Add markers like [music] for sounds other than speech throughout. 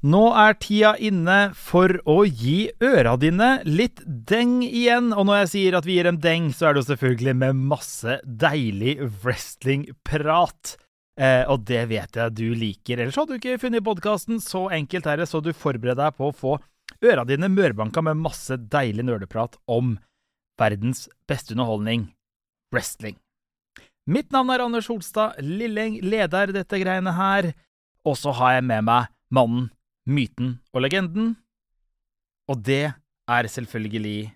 Nå er tida inne for å gi øra dine litt deng igjen. Og når jeg sier at vi gir dem deng, så er det jo selvfølgelig med masse deilig wrestlingprat. Eh, og det vet jeg du liker. Ellers hadde du ikke funnet podkasten. Så enkelt er så du forbereder deg på å få øra dine mørbanka med masse deilig nerdeprat om verdens beste underholdning wrestling. Mitt navn er Anders Holstad Lilleng, leder dette greiene her. Og så har jeg med meg mannen myten og legenden. Og det er selvfølgelig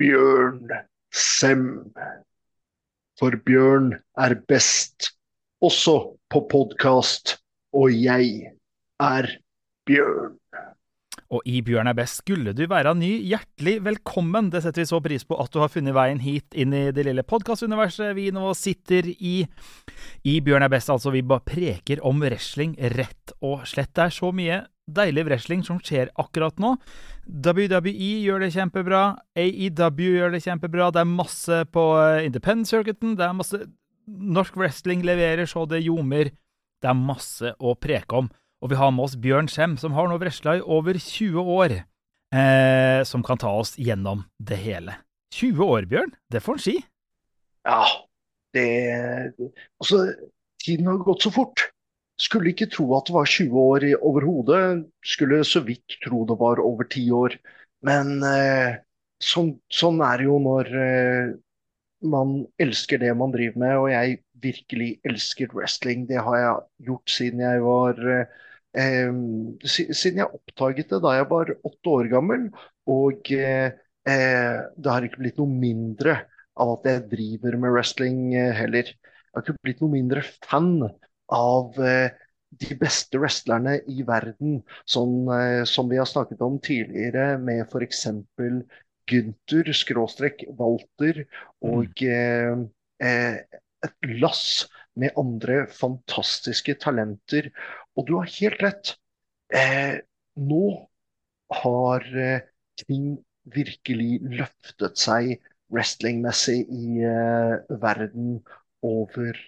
Bjørn Sem. For Bjørn er best, også på podkast, og jeg er Bjørn. Og i Bjørn er best skulle du være ny, hjertelig velkommen. Det setter vi så pris på at du har funnet veien hit inn i det lille podkastuniverset vi nå sitter i. I Bjørn er best, altså. Vi bare preker om wrestling, rett og slett. Det er så mye deilig wrestling som skjer akkurat nå. WWE gjør det kjempebra. AEW gjør det kjempebra. Det er masse på eh, Independent Circuiten. Det er masse Norsk wrestling leverer så det ljomer. Det er masse å preke om. Og vi har med oss Bjørn Skjem, som har nå wrestla i over 20 år. Eh, som kan ta oss gjennom det hele. 20 år, Bjørn? Det får en si. Ja, det Altså, tiden har gått så fort. Skulle ikke tro at det var 20 år overhodet. Skulle så vidt tro det var over 10 år. Men eh, sånn, sånn, er det jo når eh, man elsker det man driver med. Og jeg virkelig elsker wrestling. Det har jeg gjort siden jeg var eh, Siden jeg oppdaget det da jeg var åtte år gammel. Og eh, eh, det har ikke blitt noe mindre av at jeg driver med wrestling eh, heller. Jeg har ikke blitt noe mindre fan av eh, de beste wrestlerne i verden, sånn eh, som vi har snakket om tidligere med f.eks. Gunther, skråstrek Walter og mm. eh, et lass med andre fantastiske talenter. Og du har helt rett. Eh, nå har eh, ting virkelig løftet seg wrestlingmessig i eh, verden over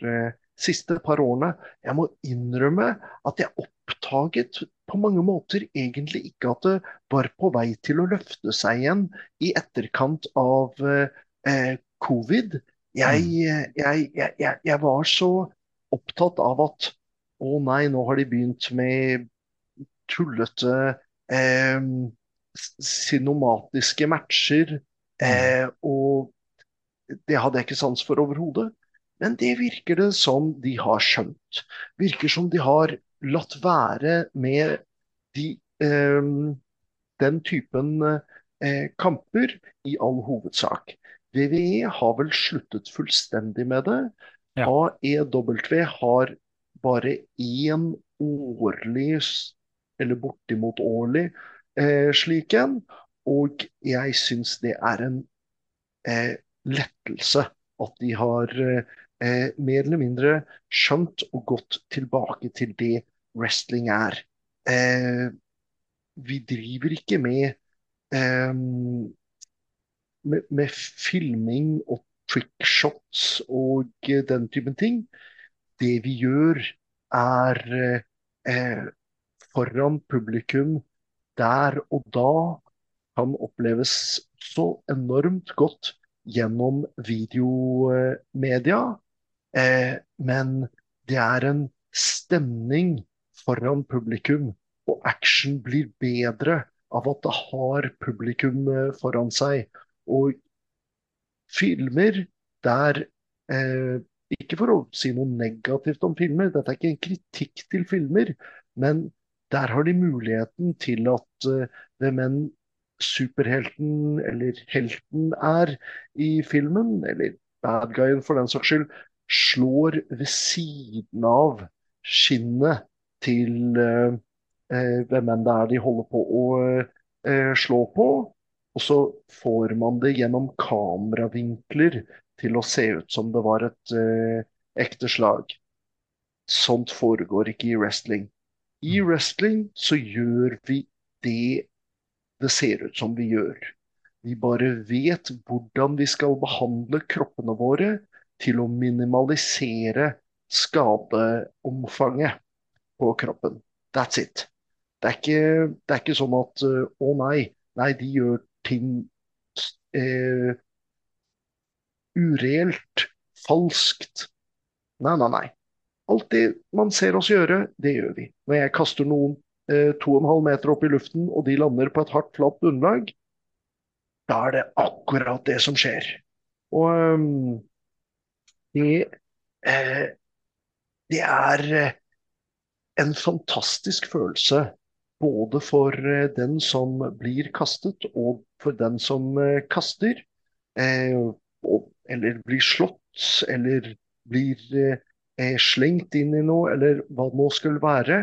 siste par årene. Jeg må innrømme at jeg oppdaget på mange måter egentlig ikke at det var på vei til å løfte seg igjen i etterkant av eh, covid. Jeg, mm. jeg, jeg, jeg, var så opptatt av at å nei, nå har de begynt med tullete eh, sinomatiske matcher. Mm. Eh, og det hadde jeg ikke sans for overhodet. Men det virker det som de har skjønt. Virker som de har latt være med de, eh, den typen eh, kamper i all hovedsak. WWE har vel sluttet fullstendig med det. Ja. AEW har bare én årlig, eller bortimot årlig, eh, slik en. Og jeg syns det er en eh, lettelse at de har eh, eh, mer eller mindre skjønt og gått tilbake til det wrestling er. Eh, vi driver ikke med, eh, med, med filming og trickshots og den typen ting. Det vi gjør, er eh, foran publikum der og da kan oppleves så enormt godt gjennom videomedia. Eh, men det er en stemning foran publikum, og action blir bedre av at det har publikum eh, foran seg. Og filmer der eh, Ikke for å si noe negativt om filmer, dette er ikke en kritikk til filmer, men der har de muligheten til at uh, hvem enn superhelten eller helten er i filmen, eller bad guyen for den saks skyld, slår ved siden av skinnet til eh, eh, hvem enn det er de holder på å eh, slå på. Og så får man det gjennom kameravinkler til å se ut som det var et eh, ekte slag. Sånt foregår ikke i wrestling. I mm. wrestling så gjør vi det det ser ut som vi gjør. Vi bare vet hvordan vi skal behandle kroppene våre til å minimalisere skadeomfanget på kroppen. That's it. Det er ikke, det er ikke sånn at eh, å nei, nei, de gjør ting eh, ureelt, falskt. Nei, nei, nei. Alt det man ser oss gjøre, det gjør vi. Når jeg kaster noen eh, to og en halv meter opp i luften, og de lander på et hardt, flatt bunnlag, da er det akkurat det som skjer. Og um, det, eh, det er eh, en fantastisk følelse både for eh, den som blir kastet, og for den som kaster. Eller blir slått, eller blir slengt inn i noe, eller hva det nå skulle være.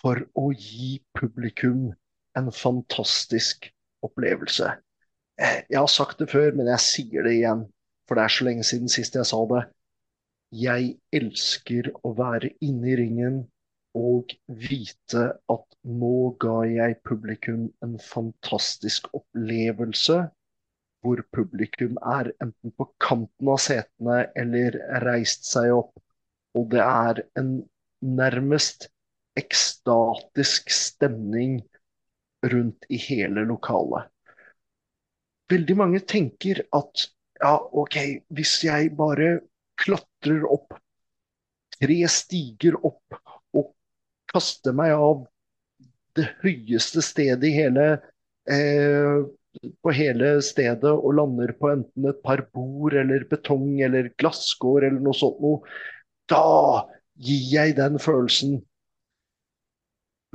For å gi publikum en fantastisk opplevelse. Jeg har sagt det før, men jeg sier det igjen, for det er så lenge siden sist jeg sa det. Jeg elsker å være inne i ringen og vite at nå ga jeg publikum en fantastisk opplevelse, hvor publikum er enten på kanten av setene eller reist seg opp. Og det er en nærmest ekstatisk stemning rundt i hele lokalet. Veldig mange tenker at ja, OK, hvis jeg bare klatrer opp tre stiger opp og kaster meg av det høyeste stedet i hele eh, på hele stedet og lander på enten et par bord eller betong eller glasskår eller noe sånt noe, da gir jeg den følelsen.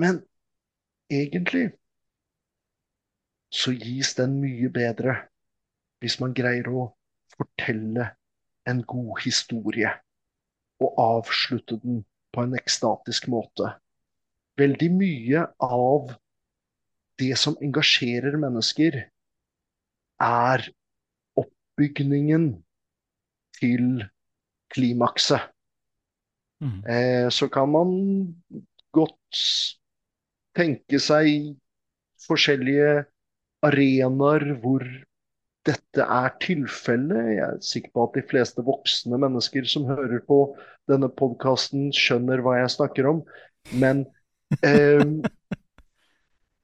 Men egentlig så gis den mye bedre hvis man greier å fortelle en god historie og avslutte den på en ekstatisk måte veldig mye av det som engasjerer mennesker, er oppbygningen til klimakset. Mm. Eh, så kan man godt tenke seg forskjellige arenaer hvor dette er tilfellet. Jeg er sikker på at de fleste voksne mennesker som hører på denne podkasten, skjønner hva jeg snakker om. Men Eh,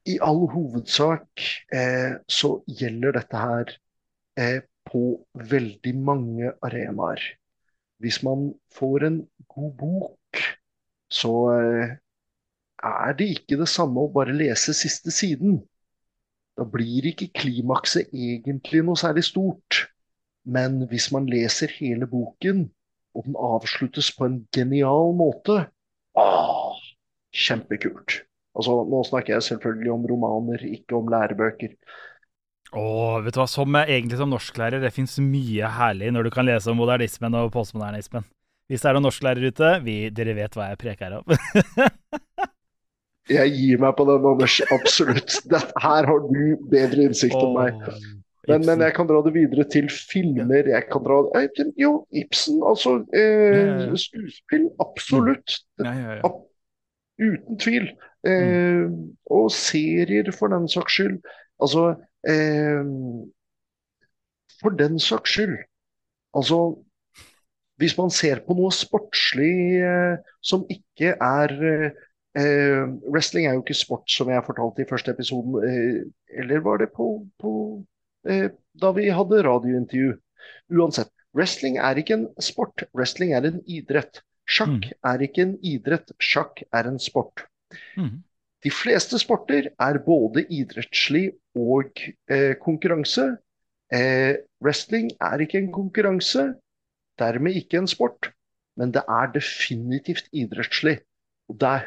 I all hovedsak eh, så gjelder dette her eh, på veldig mange arenaer. Hvis man får en god bok, så eh, er det ikke det samme å bare lese siste siden. Da blir ikke klimakset egentlig noe særlig stort. Men hvis man leser hele boken, og den avsluttes på en genial måte, ah, kjempekult. Altså, nå snakker jeg selvfølgelig om romaner, ikke om lærebøker. Åh, vet du hva, Som egentlig som norsklærer, det fins mye herlig når du kan lese om modernismen og postmodernismen. Hvis det er noen norsklærere ute, vi, dere vet hva jeg preker om. [laughs] jeg gir meg på den, Anders. Absolutt. [laughs] Dette, her har du bedre innsikt enn meg. Men, men, jeg kan dra det videre til filmer. Jeg kan dra Jo, Ibsen. Altså eh, skuespill. Absolutt. Uten tvil. Eh. Og serier, for den saks skyld. Altså eh, For den saks skyld. Altså Hvis man ser på noe sportslig eh, som ikke er eh, Wrestling er jo ikke sport, som jeg fortalte i første episoden. Eh, eller var det på, på eh, da vi hadde radiointervju? Uansett. Wrestling er ikke en sport, wrestling er en idrett. Sjakk mm. er ikke en idrett, sjakk er en sport. Mm. De fleste sporter er både idrettslig og eh, konkurranse. Eh, wrestling er ikke en konkurranse, dermed ikke en sport, men det er definitivt idrettslig. Og Det er,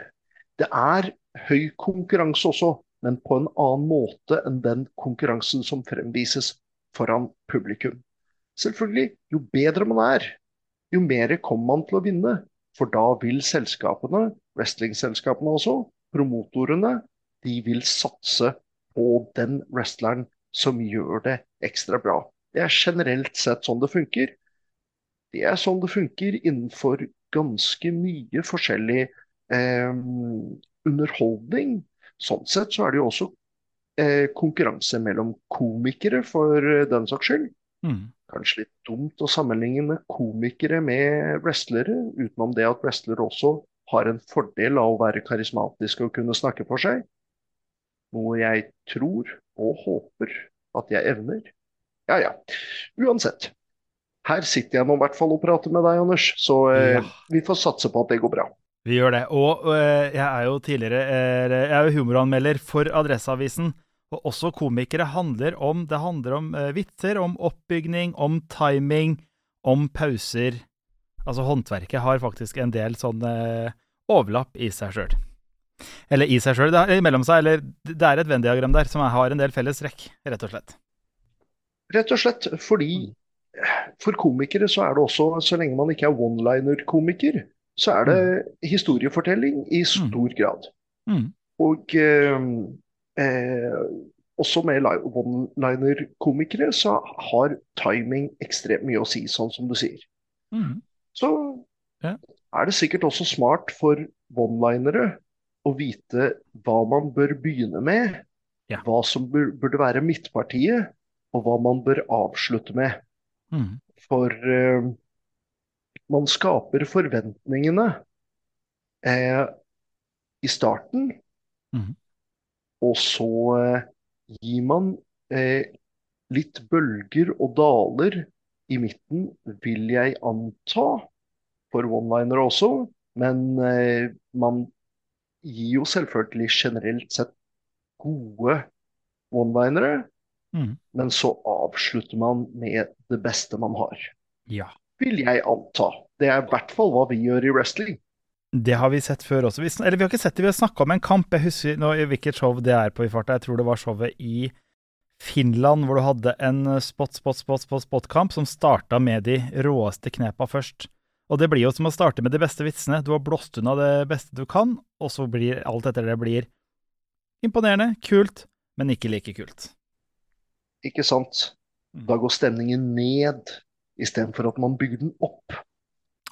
det er høy konkurranse også, men på en annen måte enn den konkurransen som fremvises foran publikum. Selvfølgelig, jo bedre man er, jo mer kommer man til å vinne. For da vil selskapene, wrestlingselskapene også, promotorene, de vil satse på den wrestleren som gjør det ekstra bra. Det er generelt sett sånn det funker. Det er sånn det funker innenfor ganske mye forskjellig underholdning. Sånn sett så er det jo også eh, konkurranse mellom komikere, for den saks skyld. Mm kanskje litt dumt å sammenligne komikere med wrestlere, utenom det at wrestlere også har en fordel av å være karismatiske og kunne snakke for seg. Noe jeg tror og håper at jeg evner. Ja ja. Uansett. Her sitter jeg nå i hvert fall og prater med deg, Anders, så eh, Ja. vi får satse på at det går bra. Vi gjør det. Og øh, jeg er jo tidligere øh, Jeg er jo humoranmelder for Adresseavisen. Og også komikere handler om Det handler om øh, vitser, om oppbygning, om timing, om pauser. Altså, håndverket har faktisk en del sånn overlapp i seg sjøl. Eller i seg sjøl, imellom seg. Eller det er et Venn-diagram der som har en del felles rekk, rett og slett. Rett og slett fordi for komikere så er det også, så lenge man ikke er one-liner-komiker, så er det historiefortelling i stor grad. Mm. Og eh, eh, også med one-liner-komikere så har timing ekstremt mye å si, sånn som du sier. Mm. Så er det sikkert også smart for one-linere å vite hva man bør begynne med, Ja. hva som bur burde være midtpartiet, og hva man bør avslutte med. Mm. For eh, man skaper forventningene eh, i starten, mm. og så eh, gir man eh, litt bølger og daler i midten, vil jeg anta, for one-linere også. Men eh, man gir jo selvfølgelig generelt sett gode one-linere, Mm. men så avslutter man med det beste man har Ja. Vil jeg anta. Det er i hvert fall hva vi gjør i wrestling. Det har vi sett før også. Vi, eller vi har ikke sett det, vi har snakka om en kamp. Jeg husker nå hvilket show det er på i farta. Jeg tror det var showet i Finland, hvor du hadde en eh, spot, spot, spot, spot, spot-kamp som starta med de råeste knepa først. Og det blir jo som å starte med de beste vitsene. Du har blåst unna det beste du kan, og så blir alt etter det blir imponerende, kult, men ikke like kult. Ikke sant? Da går stemningen ned, istedenfor at man bygger den opp.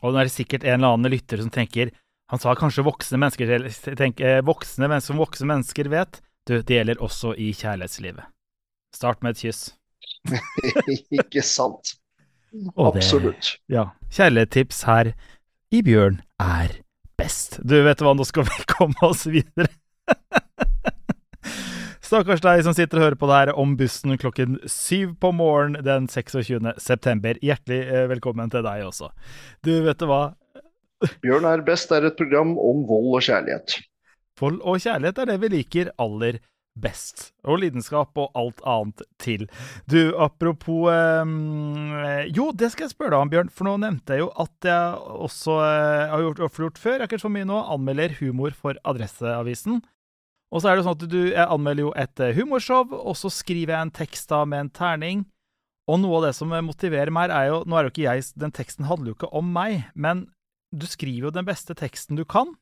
Og nå er det sikkert en eller annen lytter som tenker Han sa kanskje voksne mennesker tenk, eh, Voksne men som voksne mennesker vet. Du, det gjelder også i kjærlighetslivet. Start med et kyss. [laughs] Ikke sant? Absolutt. Ja. Kjærlighetstips her i Bjørn er best. Du, vet hva, nå skal vi [laughs] komme oss videre. Stakkars deg som sitter og hører på det her om bussen klokken syv på morgenen den 26. september. Hjertelig eh, velkommen til deg også. Du, vet du hva? Bjørn er best er et program om vold og kjærlighet. Vold og kjærlighet er det vi liker aller best. Og lidenskap og alt annet til. Du, apropos eh, Jo, det skal jeg spørre deg om, Bjørn. For nå nevnte jeg jo at jeg også eh, har gjort, gjort før, jeg har ikke så mye nå, anmelder humor for Adresseavisen. Og så er det sånn at du, jeg anmelder jo et eh, humorshow, og så skriver jeg en tekst da med en terning. Og noe av det som motiverer meg, er jo Nå er jo ikke jeg Den teksten handler jo ikke om meg, men du skriver jo den beste teksten du kan.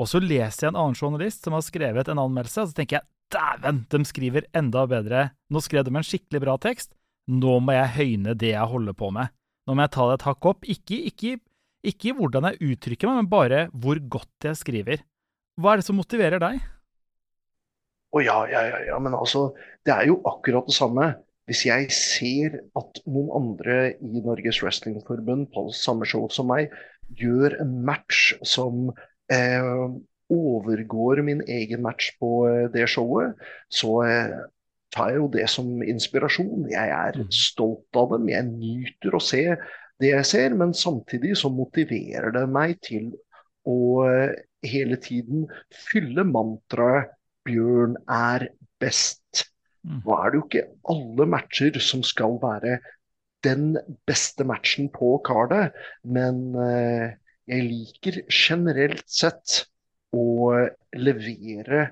Og så leser jeg en annen journalist som har skrevet en anmeldelse, og så tenker jeg dæven, de skriver enda bedre. Nå skrev de en skikkelig bra tekst. Nå må jeg høyne det jeg holder på med. Nå må jeg ta det et hakk opp. Ikke, ikke, ikke hvordan jeg uttrykker meg, men bare hvor godt jeg skriver. Hva er det som motiverer deg? Å ja, ja, ja, ja, men altså, det er jo akkurat det samme. Hvis jeg ser at noen andre i Norges Wrestlingforbund på samme show som meg, gjør en match som eh, overgår min egen match på eh, det showet, så eh, tar jeg jo det som inspirasjon. Jeg er Mhm. stolt av dem, jeg nyter å se det jeg ser, men samtidig så motiverer det meg til å eh, hele tiden fylle mantraet 'Bjørn er best'. Mm. Nå er det jo ikke alle matcher som skal være den beste matchen på kartet, men eh, jeg liker generelt sett å levere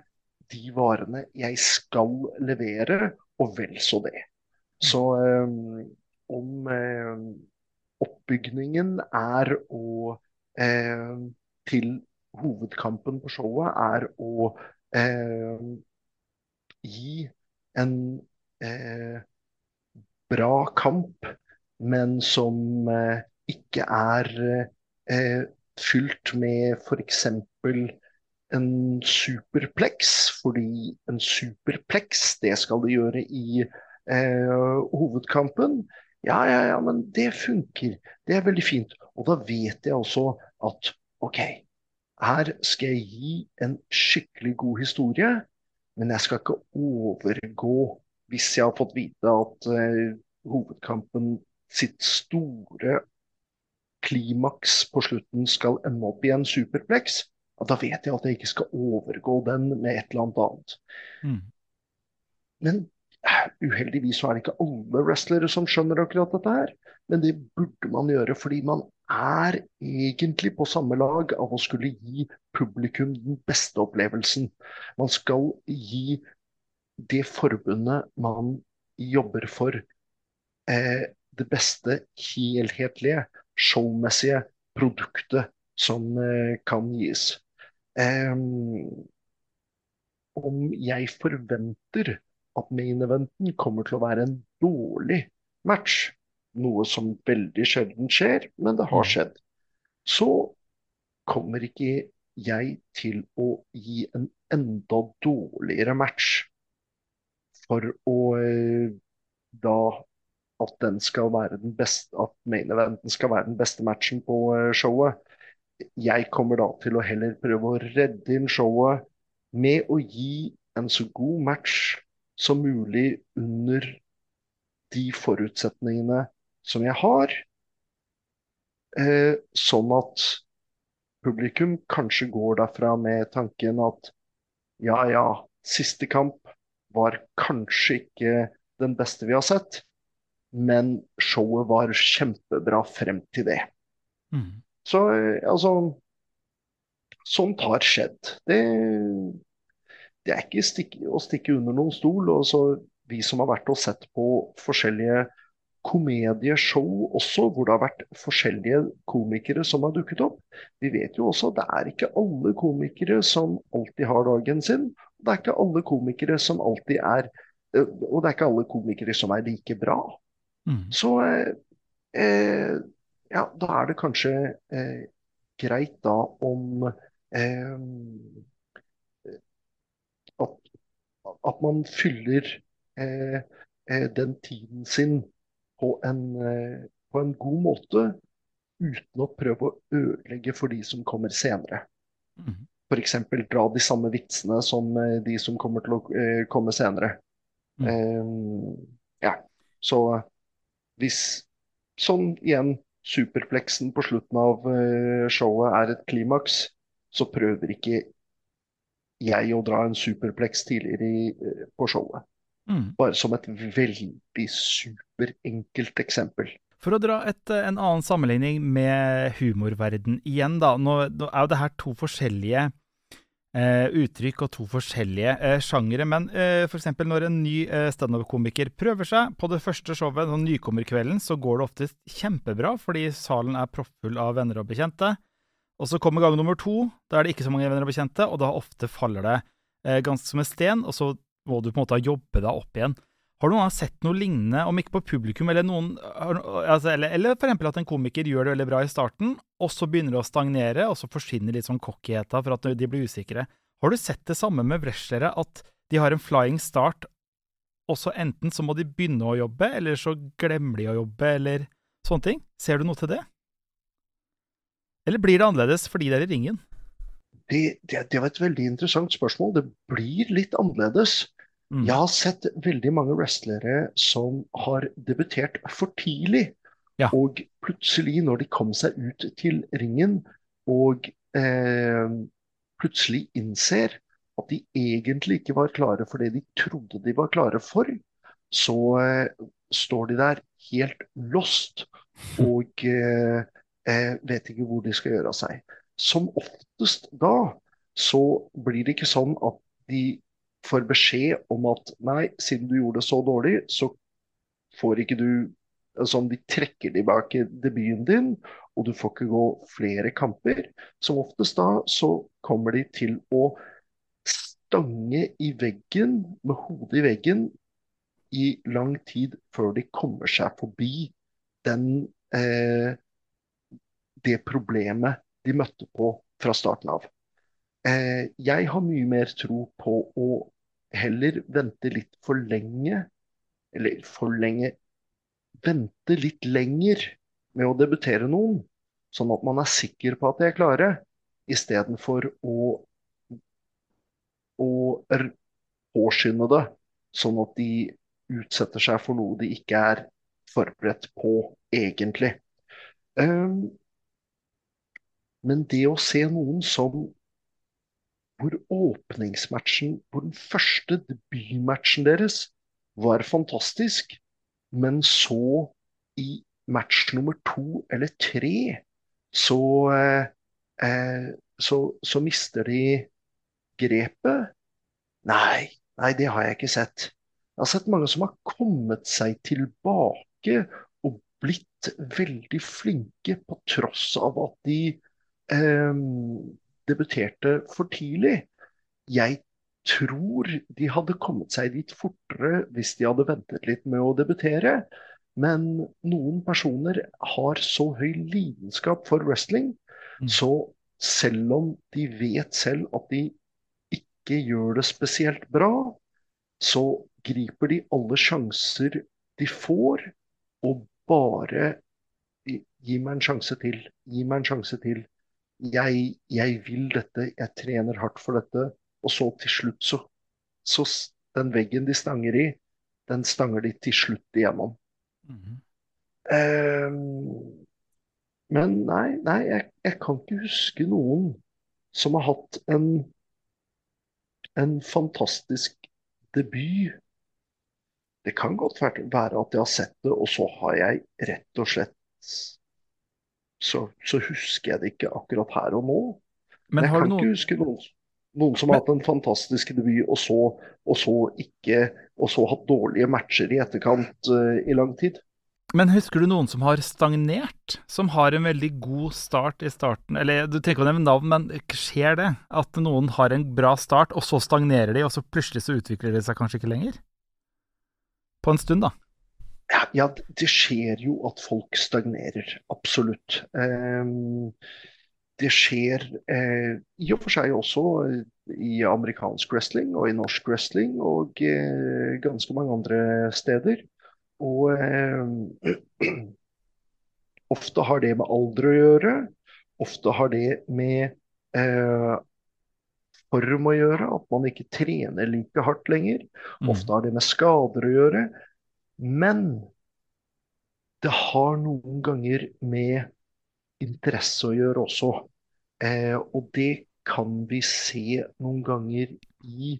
de varene jeg skal levere, og vel så det. Så eh, om eh, oppbygningen er å til hovedkampen på showet er å gi en eh, bra kamp, men som eh, ikke er eh, fylt med f.eks. en superplex, fordi en superplex, det skal det gjøre i eh, hovedkampen. Ja, ja, ja, men det funker. Det er veldig fint. Og da vet jeg også at OK, her skal jeg gi en skikkelig god historie, men jeg skal ikke overgå hvis jeg har fått vite at uh, hovedkampen sitt store klimaks på slutten skal ende opp i en superplex, da vet jeg at jeg ikke skal overgå den med et eller annet annet. Mm. Men uheldigvis så er det ikke alle wrestlere som skjønner akkurat dette her. Men det burde man gjøre, fordi man er egentlig på samme lag av å skulle gi publikum den beste opplevelsen. Man skal gi det forbundet man jobber for, eh, det beste helhetlige, showmessige produktet som eh, kan gis. Eh, om jeg forventer at main eventen kommer til å være en dårlig match, noe som veldig sjelden skjer, men det har mm. skjedd, så kommer ikke jeg til å gi en enda dårligere match for å eh, da at den skal være den beste, at main eventen skal være den beste matchen på eh, showet. Jeg kommer da til å heller prøve å redde inn showet med å gi en så god match som mulig under de forutsetningene som jeg har. Eh, sånn at publikum kanskje går derfra med tanken at ja, ja, siste kamp var kanskje ikke den beste vi har sett, men showet var kjempebra frem til det. Mm. Så eh, altså Sånt har skjedd. Det, det er ikke stikke, å stikke under noen stol. og så Vi som har vært og sett på forskjellige komedieshow også, hvor det har vært forskjellige komikere som har dukket opp. Vi vet jo også at det er ikke alle komikere som alltid har dagen sin. Det er ikke alle komikere som alltid er eh, Og det er ikke alle komikere som er like bra. Mm. Så eh, eh ja, da er det kanskje eh, greit da om eh, at, man fyller eh, eh den tiden sin på en, eh, på en, god måte, uten å prøve å ødelegge for de som kommer senere. Mm. F.eks. dra de samme vitsene som eh, de som kommer til å komme senere. Mm. ja, så hvis Sånn igjen superplexen på slutten av eh, showet er et klimaks, så prøver ikke jeg å dra en superplex tidligere i, eh, på showet. Mm. Bare som et veldig superenkelt eksempel. For å dra et, eh, en annen sammenligning med humorverden igjen, da. Nå, nå er jo det her to forskjellige eh, uttrykk og to forskjellige eh, sjangere. Men eh, f.eks. når en ny eh, standup-komiker prøver seg på det første showet, sånn nykommerkvelden, så går det oftest kjempebra, fordi salen er proppfull av venner og bekjente. Og så kommer gang nummer to, da er det ikke så mange venner og bekjente, og da ofte faller det eh, ganske som en sten, og så må du på en måte jobbe deg opp igjen. Har du noen sett noe lignende, om ikke på publikum, eller noen altså, eller, eller eksempel at en komiker gjør det veldig bra i starten, og så begynner det å stagnere, og så forsvinner litt sånn cockyheta for at de blir usikre. Har du sett det samme med wrestlere, at de har en flying start, og så enten så må de begynne å jobbe, eller så glemmer de å jobbe, eller sånne ting? Ser du noe til det? Eller blir det annerledes fordi det er i ringen? Det, det, det var et veldig interessant spørsmål. Det blir litt annerledes. Mm. Jeg har sett veldig mange wrestlere som har debutert for tidlig. Ja. Og plutselig, når de kom seg ut til ringen og eh, plutselig innser at de egentlig ikke var klare for det de trodde de var klare for, så eh, står de der helt lost [laughs] og eh, eh, vet ikke hvor de skal gjøre av seg. Som oftest da så blir det ikke sånn at de får beskjed om at nei, siden du gjorde det så dårlig, så får ikke du Sånn, de trekker tilbake debuten din, og du får ikke gå flere kamper. Som oftest da så kommer de til å stange i veggen, med hodet i veggen, i lang tid før de kommer seg forbi den, eh, det problemet de møtte på fra starten av. Eh, jeg har mye mer tro på å heller vente litt for lenge, eller for lenge Vente litt lenger med å debutere noen, sånn at man er sikker på at de er klare, istedenfor å, å påskynde det, sånn at de utsetter seg for noe de ikke er forberedt på, egentlig. Um, men det å se noen som hvor åpningsmatchen, hvor den første debutmatchen deres var fantastisk, men så i match nummer to eller tre så, eh, eh, så, så mister de grepet. Nei, nei, det har jeg ikke sett. Jeg har sett mange som har kommet seg tilbake og blitt veldig flinke på tross av at de eh, debuterte for tidlig. Jeg tror de hadde kommet seg dit fortere hvis de hadde ventet litt med å debutere. Men noen personer har så høy lidenskap for wrestling, Mm. så selv om de vet selv at de ikke gjør det spesielt bra, så griper de alle sjanser de får, og bare gi meg en sjanse til, gi meg en sjanse til. Jeg, jeg vil dette, jeg trener hardt for dette. Og så til slutt så, så Den veggen de stanger i, den stanger de til slutt igjennom. Mhm. um, men nei, nei jeg, jeg kan ikke huske noen som har hatt en, en fantastisk debut. Det kan godt være at jeg har sett det, og så har jeg rett og slett Så, så husker jeg det ikke akkurat her og nå. Men jeg har kan du ikke huske noen, noen som Men- har hatt en fantastisk debut, og så, og så ikke Og så hatt dårlige matcher i etterkant uh, i lang tid. Men husker du noen som har stagnert? Som har en veldig god start i starten? Eller du trenger ikke å nevne navn, men skjer det? At noen har en bra start, og så stagnerer de, og så plutselig så utvikler de seg kanskje ikke lenger? På en stund, da. Ja, det skjer jo at folk stagnerer. Absolutt. Ehm, det skjer eh, i og for seg også eh, i amerikansk wrestling og i norsk wrestling og eh, ganske mange andre steder. Og eh, [clears throat] ofte har det med alder å gjøre. Ofte har det med eh, form å gjøre, at man ikke trener like hardt lenger. Mm. Ofte har det med skader å gjøre. Men det har noen ganger med interesse å gjøre også. Eh, og det kan vi se noen ganger i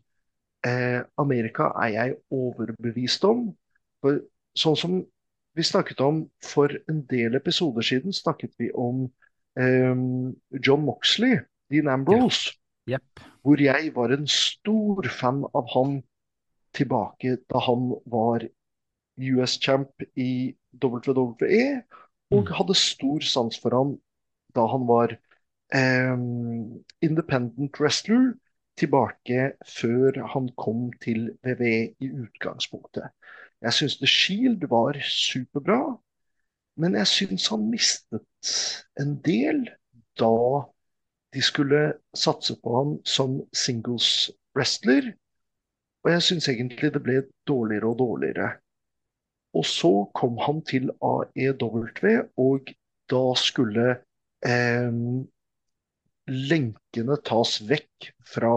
eh, Amerika, er jeg overbevist om. For sånn som vi snakket om for en del episoder siden, snakket vi om eh, John Moxley, Dean Ambrose Jepp. hvor jeg var en stor fan av han tilbake da han var US-champ i WWE, og Mm. hadde stor sans for han da han var eh, independent wrestler tilbake før han kom til WWE i utgangspunktet. Jeg syns The Shield var superbra, men jeg syns han mistet en del da de skulle satse på ham som singles wrestler. Og jeg syns egentlig det ble dårligere og dårligere. Og så kom han til AEW, og da skulle eh, lenkene tas vekk fra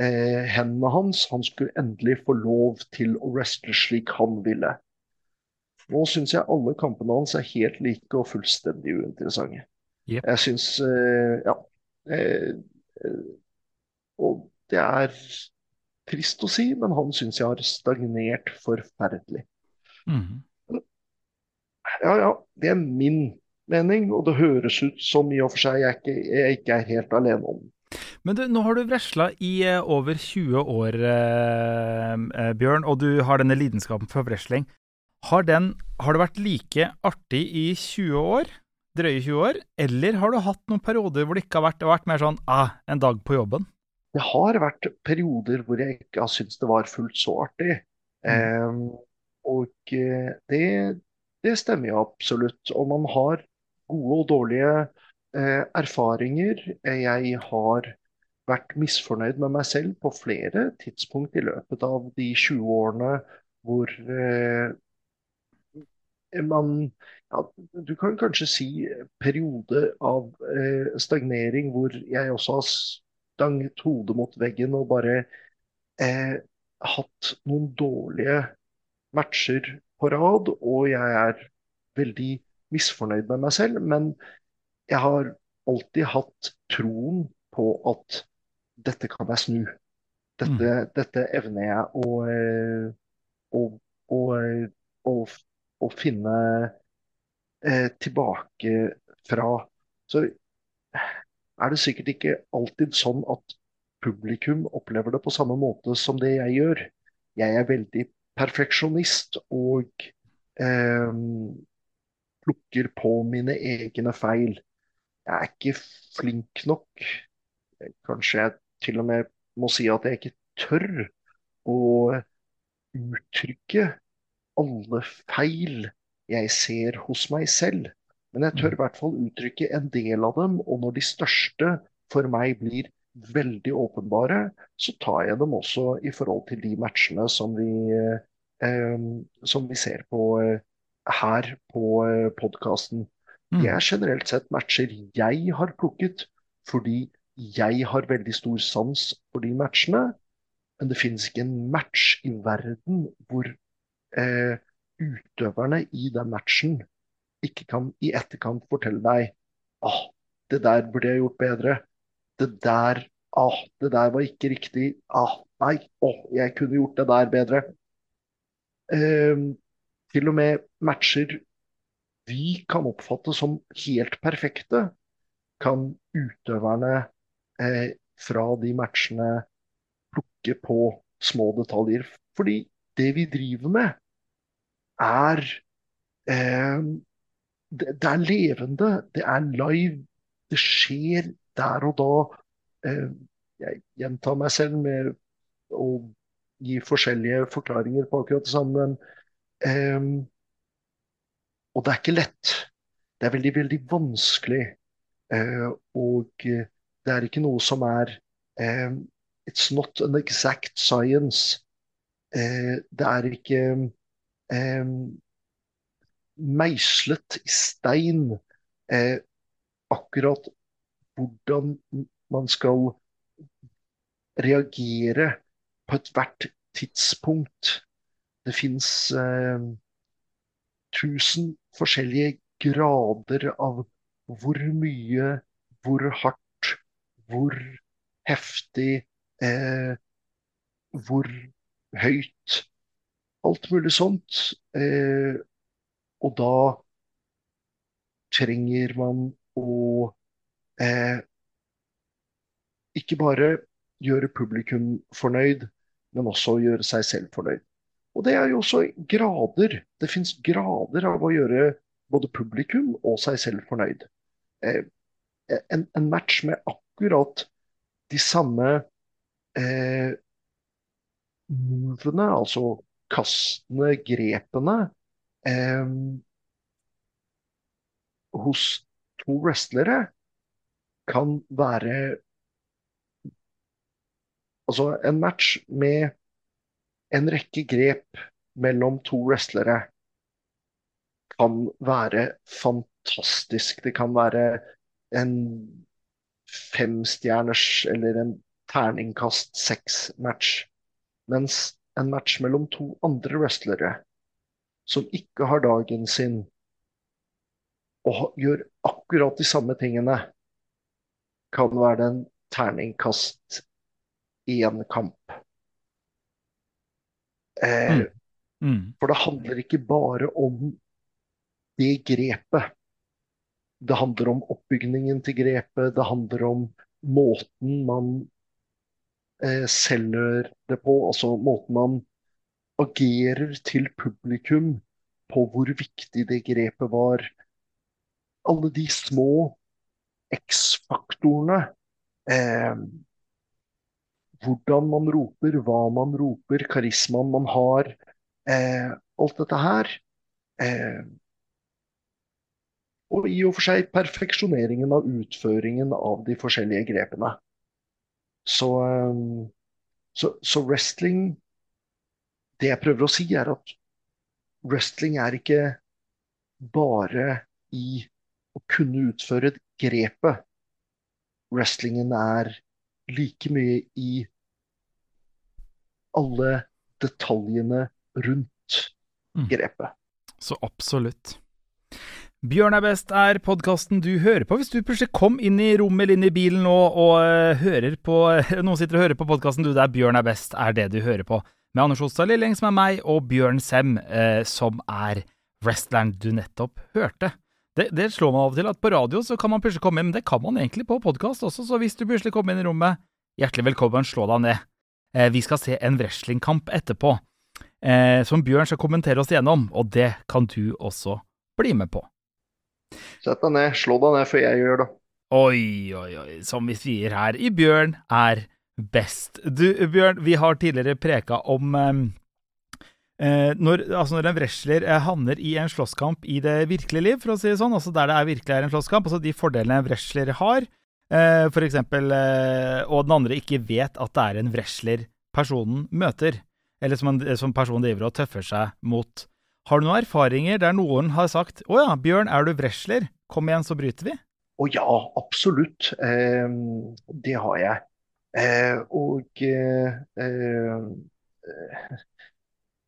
eh, hendene hans. Han skulle endelig få lov til å wrestle slik han ville. Nå syns jeg alle kampene hans er helt like og fullstendig uinteressante. Yep. Jeg syns eh, Ja. Eh, eh, og det er trist å si, men han syns jeg har stagnert forferdelig. Mhm. Ja, ja, det er min mening, og det høres ut som i og for seg jeg ikke, jeg ikke er helt alene om. Men du, nå har du vresla i eh, over 20 år, eh, eh, Bjørn, og du har denne lidenskapen for wrestling. Har, den, har det vært like artig i 20 år, drøye 20 år, eller har du hatt noen perioder hvor det ikke har vært, det har vært mer sånn ah, en dag på jobben? Det har vært perioder hvor jeg ikke har syntes det var fullt så artig. Eh, og eh, det, det stemmer jo absolutt. Og man har gode og dårlige eh, erfaringer. Jeg har vært misfornøyd med meg selv på flere tidspunkt i løpet av de 20 årene hvor, eh, man ja, Du kan kanskje si periode av eh, stagnering hvor jeg også har stanget hodet mot veggen og bare eh, hatt noen dårlige matcher på rad, og jeg er veldig misfornøyd med meg selv. Men jeg har alltid hatt troen på at dette kan jeg snu. Dette, Mm. dette evner jeg å, eh, å, å, å, å finne eh, tilbake fra. Så er det sikkert ikke alltid sånn at publikum opplever det på samme måte som det jeg gjør. Jeg er veldig perfeksjonist og eh, plukker på mine egne feil. Jeg er ikke flink nok. Kanskje jeg til og med må si at jeg ikke tør å uttrykke alle feil jeg ser hos meg selv. Men jeg tør Mm. i hvert fall uttrykke en del av dem, og når de største for meg blir veldig åpenbare, så tar jeg dem også i forhold til de matchene som vi, eh, som vi ser på eh, her på eh, podkasten. De Mm. er generelt sett matcher jeg har plukket fordi jeg har veldig stor sans for de matchene. Men det finnes ikke en match i verden hvor eh, utøverne i den matchen ikke kan i etterkant fortelle deg ah, det der burde jeg gjort bedre. Det der, ah, det der var ikke riktig. Ah, nei, oh, jeg kunne gjort det der bedre. Eh, til og med matcher vi kan oppfatte som helt perfekte, kan utøverne eh, fra de matchene plukke på små detaljer. Fordi det vi driver med, er eh, det, det er levende, det er live. Det skjer der og da. Eh, jeg gjentar meg selv med å gi forskjellige forklaringer på akkurat det samme. Eh, og det er ikke lett. Det er veldig, veldig vanskelig. Uh, og eh, det er ikke noe som er um, It's not an exact science. Uh, det er ikke um, meislet i stein uh, akkurat hvordan man skal reagere på ethvert tidspunkt. Det fins eh, tusen forskjellige grader av hvor mye, hvor hardt, hvor heftig, eh, hvor høyt. Alt mulig sånt. Eh, og da trenger man å eh, ikke bare gjøre publikum fornøyd, men også å gjøre seg selv fornøyd. Og det er jo også grader. Det fins grader av å gjøre både publikum og seg selv fornøyd. Eh, en, en, match med akkurat de samme eh, movene, altså kastene, grepene, eh, hos to wrestlere kan være Altså, en match med en rekke grep mellom to wrestlere kan være fantastisk. Det kan være en femstjerners eller en terningkast seks-match. Mens en match mellom to andre wrestlere som ikke har dagen sin, og gjør akkurat de samme tingene, kan være en terningkast én kamp. Eh, Mm. Mm. For det handler ikke bare om det grepet. Det handler om oppbygningen til grepet, det handler om måten man eh, selger det på, altså måten man agerer til publikum på hvor viktig det grepet var. Alle de små X-faktorene. Eh, hvordan man roper, hva man roper, karismaen man har. Eh, alt dette her. Eh, og i og for seg perfeksjoneringen av utføringen av de forskjellige grepene. Så, eh, så, så wrestling Det jeg prøver å si, er at wrestling er ikke bare i å kunne utføre grepet. Wrestlingen er like mye i alle detaljene rundt Mm. grepet. Så absolutt. Bjørn er best er podkasten du hører på. Hvis du plutselig kom inn i rommet eller inn i bilen nå og eh, hører på [laughs] Noen sitter og hører på podkasten du der Bjørn er best er det du hører på. Med Anders Ostad Lilleng, som er meg, og Bjørn Sem, eh, som er wrestleren du nettopp hørte. Det, det slår man av og til, at på radio så kan man plutselig komme inn, men det kan man egentlig på podkast også, så hvis du plutselig kommer inn i rommet, hjertelig velkommen, slå deg ned. Eh, vi skal se en wrestlingkamp etterpå, eh, som Bjørn skal kommentere oss igjennom, og det kan du også bli med på. Sett deg ned, slå deg ned før jeg gjør det. Oi, oi, oi, som vi sier her i Bjørn er best. Du, Bjørn, vi har tidligere preka om eh, eh, når, altså når en wrestler eh, havner i en slåsskamp i det virkelige liv, for å si det sånn, altså der det er virkelig er en slåsskamp, altså de fordelene en wrestler har, eh, for eksempel, eh, og den andre ikke vet at det er en wrestler personen møter, eller som, en, som personen driver og tøffer seg mot. Har du noen erfaringer der noen har sagt 'Å ja, Bjørn, er du wrestler? Kom igjen, så bryter vi'? Å ja, absolutt. Eh, det har jeg. Eh, og eh, eh,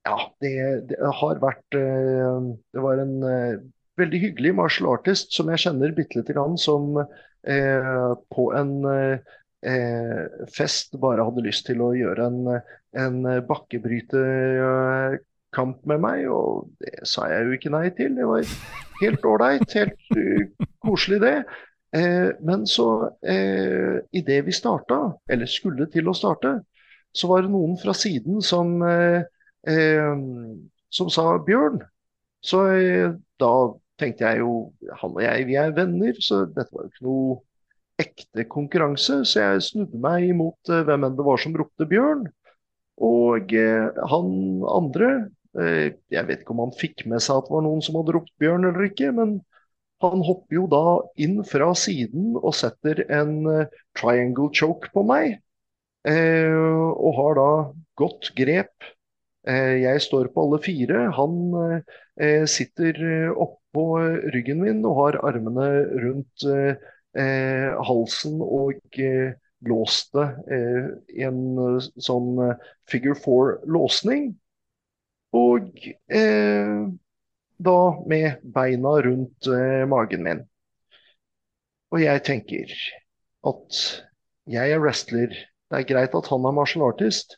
ja, det, det har vært Det var en veldig hyggelig martial artist som jeg kjenner bitte lite grann, som på en eh, fest bare hadde lyst til å gjøre en, en bakkebrytekamp med meg, og det sa jeg jo ikke nei til. Det var helt ålreit, helt koselig det. Eh, men så, eh, idet vi starta, eller skulle til å starte, så var det noen fra siden som, eh, eh som sa 'Bjørn'. Så eh, da tenkte jeg jo Han og jeg, vi er venner, så dette var jo ikke noe ekte konkurranse. Så jeg snudde meg imot eh, hvem enn det var som ropte 'Bjørn'. Og han andre Jeg vet ikke om han fikk med seg at det var noen som hadde ropt 'Bjørn' eller ikke, men han hopper jo da inn fra siden og setter en uh, triangle choke på meg. Uh, og har da godt grep. Uh, jeg står på alle fire. Han sitter oppå ryggen min og har armene rundt halsen og låst det i en sånn figure four-låsning. Og da med beina rundt eh, magen min. Og jeg tenker at jeg er wrestler. Det er greit at han er martial artist,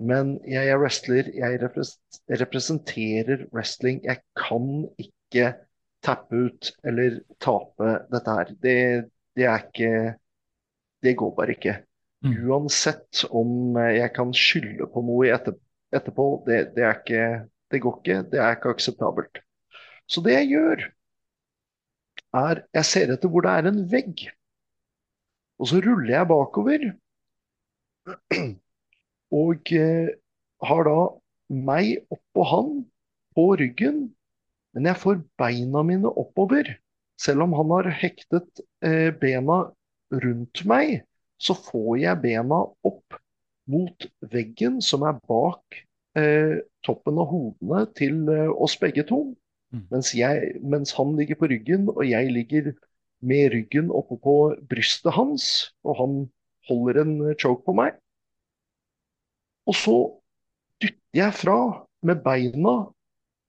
men jeg er wrestler. Jeg representerer wrestling. Jeg kan ikke tappe ut eller tape dette her. Det, det er ikke Det går bare ikke. Mm. Uansett om jeg kan skylde på noe etterpå, det, det, er ikke, det går ikke. Det er ikke akseptabelt. Så det jeg gjør, er jeg ser etter hvor det er en vegg. Og så ruller jeg bakover. Og eh, har da meg oppå han på ryggen. Men jeg får beina mine oppover. Selv om han har hektet eh, bena rundt meg, så får jeg bena opp mot veggen som er bak eh, toppen av hodene til eh, oss begge to. Mm. Mens, jeg, mens, han ligger på ryggen, og jeg ligger med ryggen oppe på brystet hans, og han holder en choke på meg. Og så dytter jeg fra med beina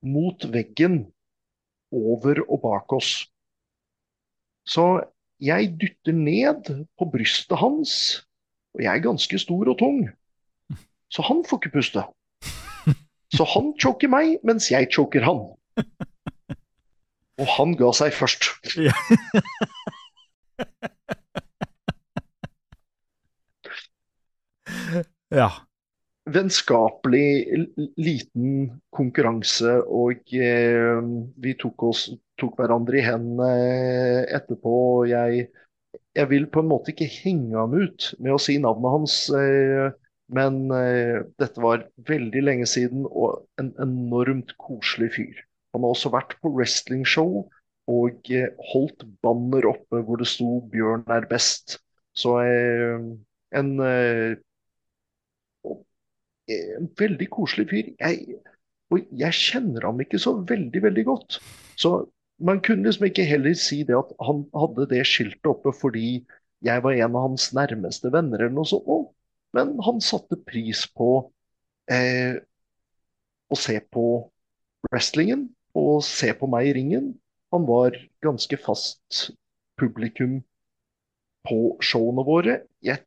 mot veggen, over og bak oss. Så jeg dytter ned på brystet hans, og jeg er ganske stor og tung. Så han får ikke puste. Så han choker meg, mens jeg choker han. Og han ga seg først. ja. [laughs] Vennskapelig liten konkurranse, og eh, vi tok, oss, tok, hverandre i hendene etterpå. Jeg, jeg, vil på en måte ikke henge ham ut med å si navnet hans, eh, men eh, dette var veldig lenge siden og en enormt koselig fyr. Han har også vært på wrestlingshow og eh, holdt banner oppe hvor det sto 'Bjørn er best'. Så eh, en, eh, en veldig koselig fyr. Jeg, og jeg kjenner ham ikke så veldig, veldig godt. Så man kunne liksom ikke heller si det at han hadde det skiltet oppe fordi jeg var en av hans nærmeste venner eller noe sånt. Men han satte pris på eh, å se på wrestlingen og se på meg i ringen. Han var ganske fast publikum på showene våre. Jeg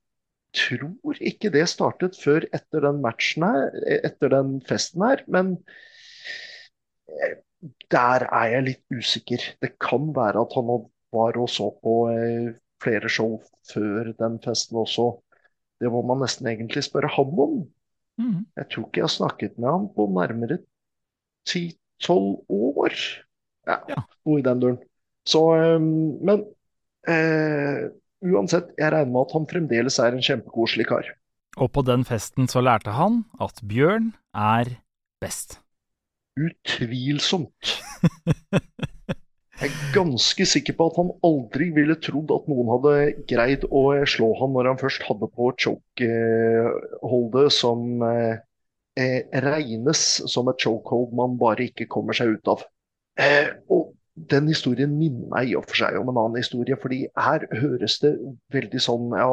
tror ikke det startet før etter den matchen her, etter den festen her, men eh, der er jeg litt usikker. Det kan være at han var og så på eh, flere show før den festen også. Det må man nesten egentlig spørre ham om. Mm. Jeg tror ikke jeg har snakket med ham på nærmere ti-tolv år. Ja, ja, noe i den duren. Så, um, men uh, uansett, jeg regner med at han fremdeles er en kjempekoselig kar. Og på den festen så lærte han at Bjørn er best. Utvilsomt. [laughs] Jeg er ganske sikker på at han aldri ville trodd at noen hadde greid å slå han når han først hadde på chokeholdet som eh, regnes som et chokehold man bare ikke kommer seg ut av. Eh, og den historien minner meg i og for seg om en annen historie, fordi her høres det veldig sånn ja,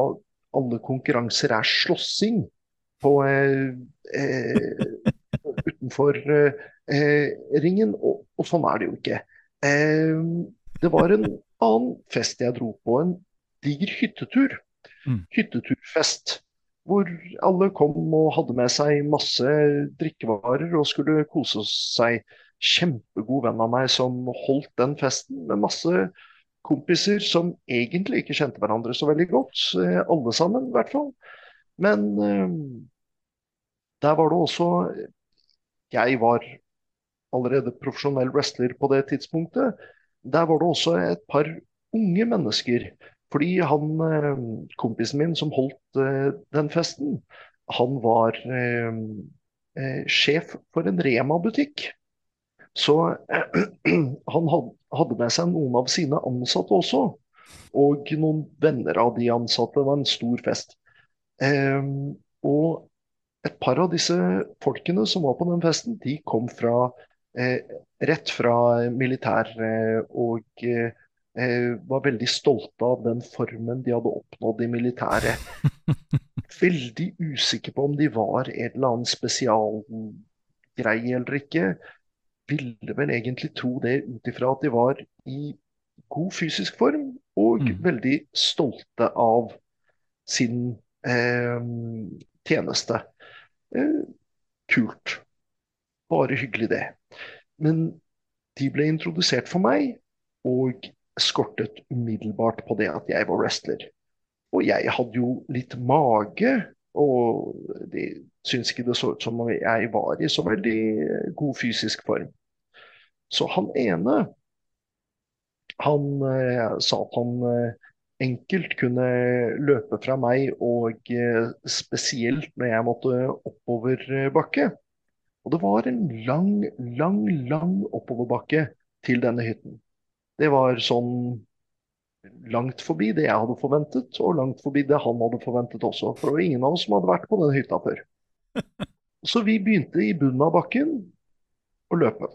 alle konkurranser er slåssing på eh, eh utenfor eh, ringen, og, og, sånn er det jo ikke. Eh, det var en annen fest jeg dro på, en diger hyttetur. Mm. Hytteturfest. Hvor alle kom og hadde med seg masse drikkevarer og skulle kose seg. Kjempegod venn av meg som holdt den festen, med masse kompiser som egentlig ikke kjente hverandre så veldig godt. Eh, alle sammen, i hvert fall. Men eh, der var det også Jeg var allerede profesjonell wrestler på det tidspunktet. Der var det også et par unge mennesker. Fordi han, eh, kompisen min som holdt den festen, han var sjef for en Rema-butikk. Så eh, [clears throat] han hadde med seg noen av sine ansatte også. Og noen venner av de ansatte. Det var en stor fest. Eh, og et par av disse folkene som var på den festen, de kom fra Eh, rett fra militæret og eh, var veldig stolte av den formen de hadde oppnådd i militæret. [laughs] Veldig usikker på om de var en eller annen spesialgreie eller ikke. Ville vel egentlig tro det ut ifra at de var i god fysisk form og mm. veldig stolte av sin eh, tjeneste. Eh, kult. Bare hyggelig, det. Men de ble introdusert for meg, og skortet umiddelbart på det at jeg var wrestler. Og jeg hadde jo litt mage, og de syntes ikke det så ut som om jeg var i så veldig god fysisk form. Så han ene, han eh, sa at han eh, enkelt kunne løpe fra meg, og eh, spesielt når jeg måtte oppover bakke. Og det var en lang, lang, lang oppoverbakke til denne hytten. Det var sånn langt forbi det jeg hadde forventet, og langt forbi det han hadde forventet også. For det var ingen av oss som hadde vært på den hytta før. [laughs] Så vi begynte i bunnen av bakken å løpe.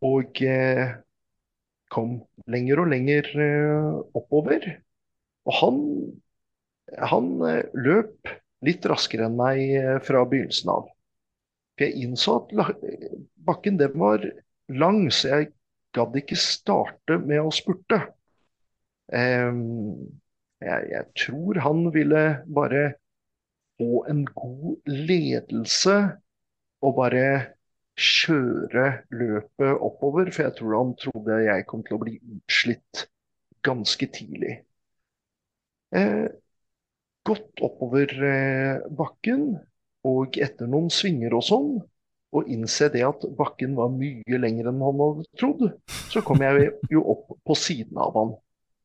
Og eh, kom lenger og lenger eh, oppover. Og han, han eh, løp litt raskere enn meg fra begynnelsen av. For jeg innså at bakken den var lang, så jeg gadd ikke starte med å spurte. Um, jeg, jeg, tror han ville bare få en god ledelse og bare kjøre løpet oppover. For jeg tror han trodde jeg kom til å bli utslitt ganske tidlig. Eh, godt oppover eh, bakken og etter noen svinger og sånn, og innse det at bakken var mye lengre enn han hadde trodd, så kom jeg jo opp på siden av han.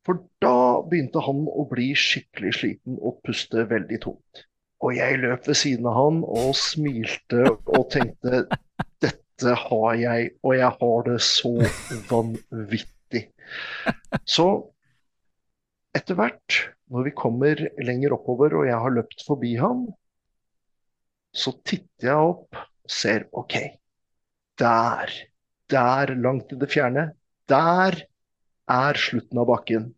For da begynte han å bli skikkelig sliten og puste veldig tungt. Og jeg løp ved siden av han og smilte og tenkte dette har jeg, og jeg har det så vanvittig. Så etter hvert, når vi kommer lenger oppover og jeg har løpt forbi ham, så titter jeg opp og ser OK, der der langt i det fjerne, der er slutten av bakken.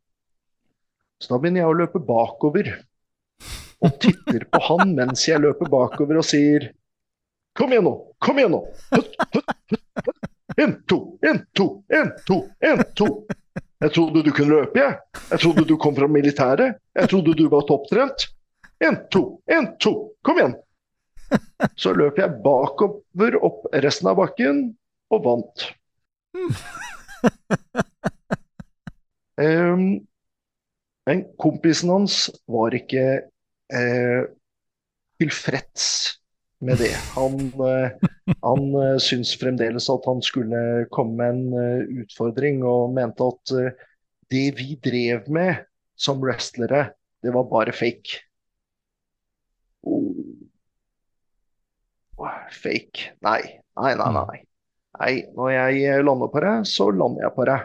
Så da begynner jeg å løpe bakover. Og titter på han mens jeg løper bakover og sier Kom igjen nå! Kom igjen nå! En, to, en, to, en, to, en, to. Jeg trodde du kunne løpe, jeg. Jeg trodde du kom fra militæret. Jeg trodde du var topptrent. En, to, en, to. Kom igjen! Så løp jeg bakover opp resten av bakken og vant. Um, men kompisen hans var ikke uh, tilfreds med det. Han, eh, han eh, syntes fremdeles at han skulle komme med en eh, utfordring, og mente at det vi drev med som wrestlere, det var bare fake. Oh. Fake. Nei, nei, nei. nei. Nei, når jeg lander på det, så lander jeg på det.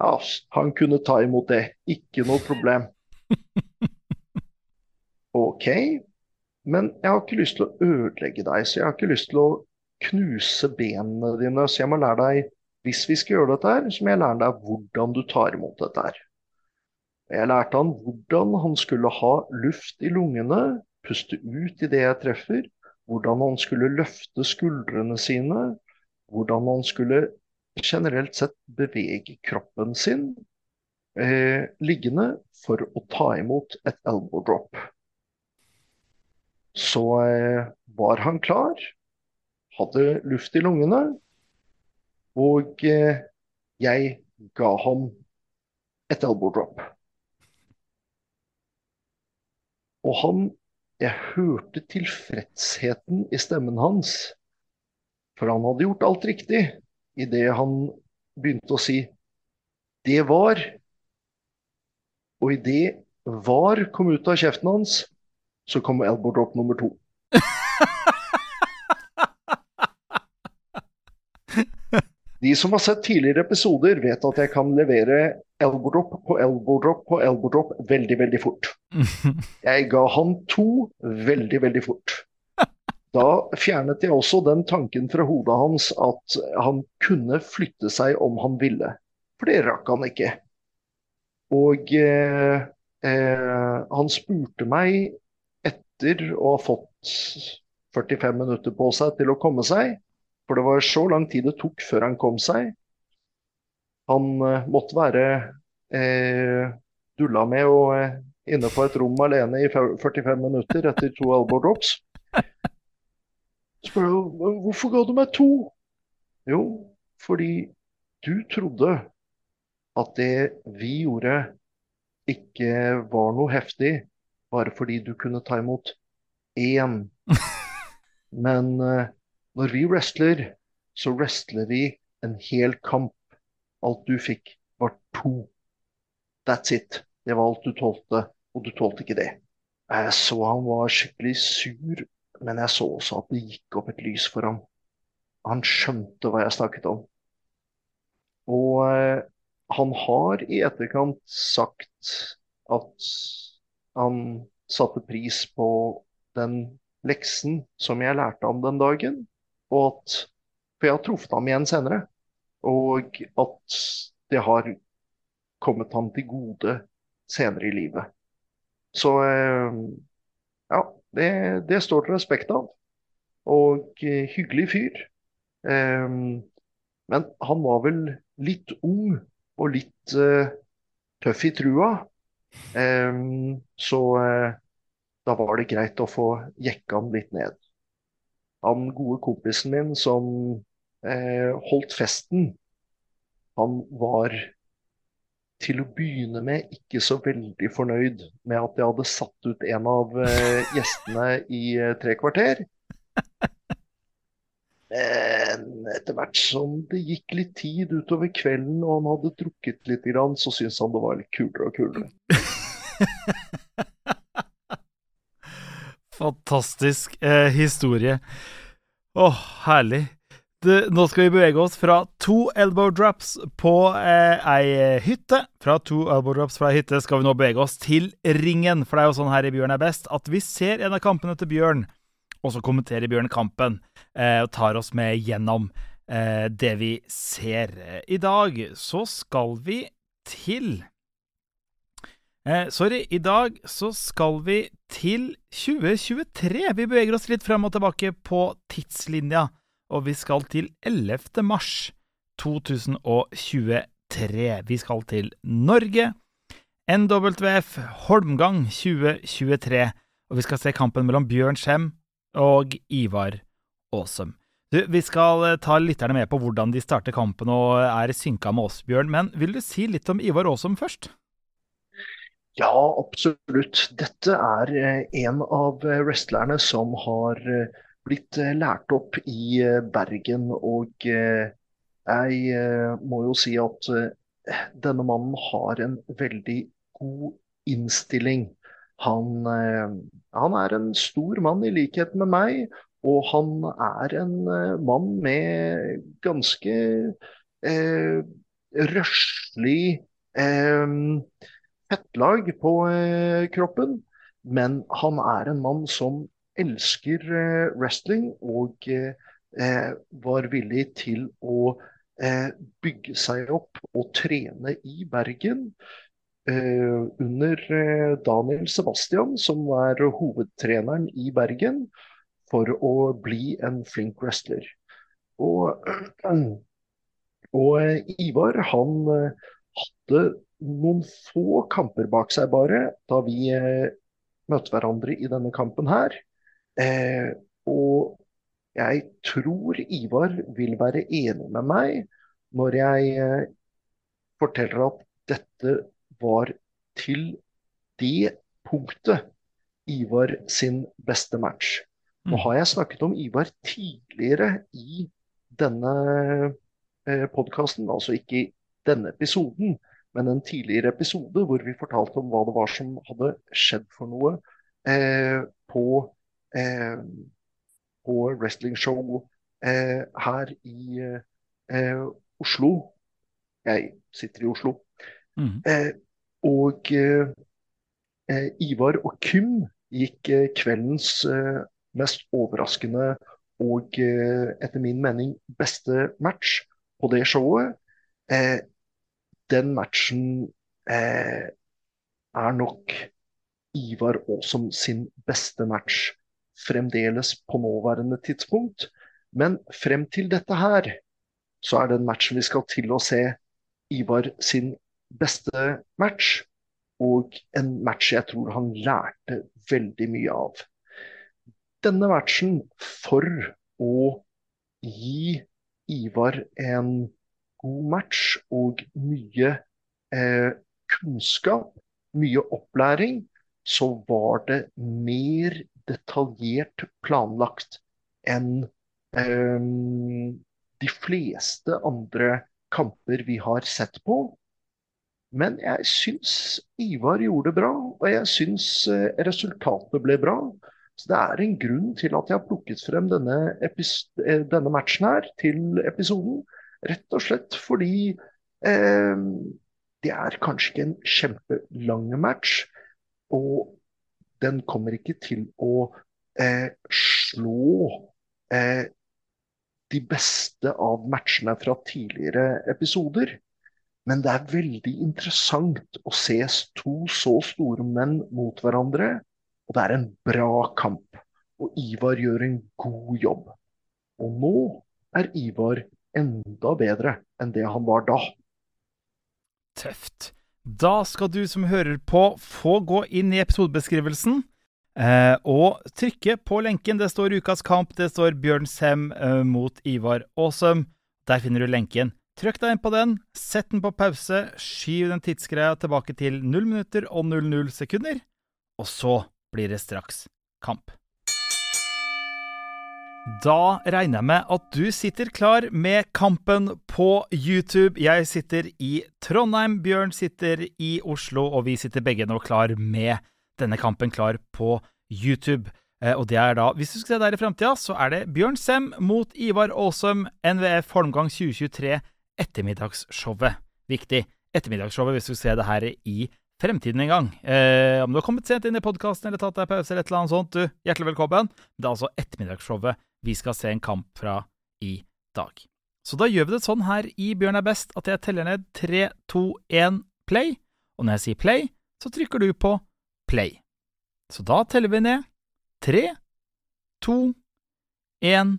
Ja, han kunne ta imot det. Ikke noe problem. [laughs] OK, men jeg har ikke lyst til å ødelegge deg, så jeg har ikke lyst til å knuse benene dine. Så jeg må lære deg, hvis vi skal gjøre dette her, så må jeg lære deg hvordan du tar imot dette her. Jeg lærte han hvordan han skulle ha luft i lungene, puste ut idet jeg treffer, hvordan han skulle løfte skuldrene sine, hvordan han skulle generelt sett bevege kroppen sin eh, liggende for å ta imot et elbow drop. Så eh, var han klar, hadde luft i lungene, og eh, jeg ga ham et elbow drop. Og han Jeg hørte tilfredsheten i stemmen hans. For han hadde gjort alt riktig idet han begynte å si 'det var'. Og idet 'var' kom ut av kjeften hans, så kommer elbow drop nummer to. [laughs] De som har sett tidligere episoder, vet at jeg kan levere elbow drop på elbow drop på elbow drop veldig, veldig fort. [laughs] Jeg ga han to veldig, veldig fort. Da fjernet jeg også den tanken fra hodet hans at han kunne flytte seg om han ville. For det rakk han ikke. Og eh, eh, han spurte meg etter å ha fått 45 minutter på seg til å komme seg, for det var så lang tid det tok før han kom seg. Han eh, måtte være eh, dulla med og eh, inne på et rom alene i 45 minutter etter to elbow drops. Spør jeg hvorfor ga du meg to? Jo, fordi du trodde at det vi gjorde ikke var noe heftig, bare fordi du kunne ta imot én. [laughs] Men eh, når vi wrestler, så wrestler vi en hel kamp. Alt du fikk, var to. That's it. Det var alt du tålte, og du tålte ikke det. Jeg så han var skikkelig sur, men jeg så også at det gikk opp et lys for ham. Han skjønte hva jeg snakket om. Og eh, han har i etterkant sagt at han satte pris på den leksen som jeg lærte ham den dagen. Og at For jeg har truffet ham igjen senere. Og at det har kommet ham til gode senere i livet. Så eh, ja, det, det står til respekt av. Og eh, hyggelig fyr. Eh, men han var vel litt ung og litt tøff i trua. Så da var det greit å få jekka han litt ned han gode kompisen min som eh, holdt festen, han var til å begynne med ikke så veldig fornøyd med at jeg hadde satt ut en av eh, gjestene i eh, tre kvarter. Men etter hvert som det gikk litt tid utover kvelden og han hadde drukket litt, så syntes han det var litt kulere og kulere. [laughs] Fantastisk eh, historie. Åh, oh, herlig. Det, nå skal vi bevege oss fra to elbow drops på eh, ei hytte. Fra to elbow drops fra ei hytte skal vi nå bevege oss til ringen. For det er jo sånn her i Bjørn er best at vi ser en av kampene til Bjørn, og så kommenterer Bjørn kampen eh, og tar oss med gjennom eh, det vi ser. I dag så skal vi til eh, Sorry, i dag så skal vi til 2023. Vi beveger oss litt frem og tilbake på tidslinja, og vi skal til 11. mars 2023. Vi skal til Norge. NWF Holmgang 2023, og vi skal se kampen mellom Bjørn Skjem og Ivar Aasum. Du, Vi skal eh, ta lytterne med på hvordan de starter kampen og er synka med oss, Bjørn. Men vil du si litt om Ivar Aasum først? Ja, absolutt. Dette er eh, en av eh, wrestlerne som har blitt lært opp i Bergen. Og jeg må jo si at denne mannen har en veldig god innstilling. Han, han er en stor mann i likhet med meg, og han er en mann med ganske eh, røslig eh, fettlag på eh, kroppen. Men han er en mann som elsker eh, wrestling og eh, var villig til å eh, bygge seg opp og trene i Bergen. Under Daniel Sebastian, som er hovedtreneren i Bergen, for å bli en flink wrestler. Og, [clears throat] og Ivar, han hadde noen få kamper bak seg bare da vi eh, møtte hverandre i denne kampen her. Eh, og jeg tror Ivar vil være enig med meg når jeg eh, forteller at dette var til det punktet Ivar sin beste match. Nå har jeg snakket om Ivar tidligere i denne eh, podkasten, altså ikke i denne episoden, men en tidligere episode hvor vi fortalte om hva det var som hadde skjedd for noe eh, på, eh, på wrestlingshow eh, her i eh, Oslo. Jeg sitter i Oslo. Mm. Og eh, Ivar og Kym gikk kveldens mest overraskende og etter min mening beste match på det showet den matchen eh, er nok Ivar Aasom sin beste match fremdeles på nåværende tidspunkt. Men frem til dette her, så er den matchen vi skal til å se Ivar sin beste match. Og en match jeg tror han lærte veldig mye av. Denne matchen, for å gi Ivar en god match og mye eh, kunnskap, mye opplæring, så var det mer detaljert planlagt enn eh, de fleste andre kamper vi har sett på. Men jeg syns Ivar gjorde det bra, og jeg syns eh, resultatet ble bra. Så Det er en grunn til at jeg har plukket frem denne, eh, denne matchen her til episoden. Rett og slett fordi eh, det er kanskje ikke en kjempelang match. Og den kommer ikke til å eh, slå eh, de beste av matchene fra tidligere episoder. Men det er veldig interessant å se to så store menn mot hverandre. Og det er en bra kamp. Og Ivar gjør en god jobb. Og nå er Ivar enda bedre enn det han var da. Tøft. Da skal du som hører på, få gå inn i episodebeskrivelsen eh, og trykke på lenken. Det står Ukas kamp, det står Bjørn Sem eh, mot Ivar Aasum. Der finner du lenken. Trykk deg inn på den, sett den på pause, skyv den tidsgreia tilbake til 0 minutter og 00 sekunder, og så blir det straks kamp. Da regner jeg med at du sitter klar med kampen på YouTube. Jeg sitter i Trondheim, Bjørn sitter i Oslo, og vi sitter begge nå klar med denne kampen klar på YouTube. Eh, og det er da, hvis du skal se der i framtida, så er det Bjørn Sem mot Ivar Aasum, NVF Holmgang 2023, ettermiddagsshowet. Viktig. Ettermiddagsshowet hvis du ser det her i fremtiden en gang. Eh, om du har kommet sent inn i podkasten eller tatt deg pause eller et eller annet sånt, du, hjertelig velkommen. Det er altså ettermiddagsshowet vi skal se en kamp fra i dag. Så da gjør vi det sånn her i Bjørn er best at jeg teller ned tre, to, én, play. Og når jeg sier play, så trykker du på play. Så da teller vi ned tre, to, én,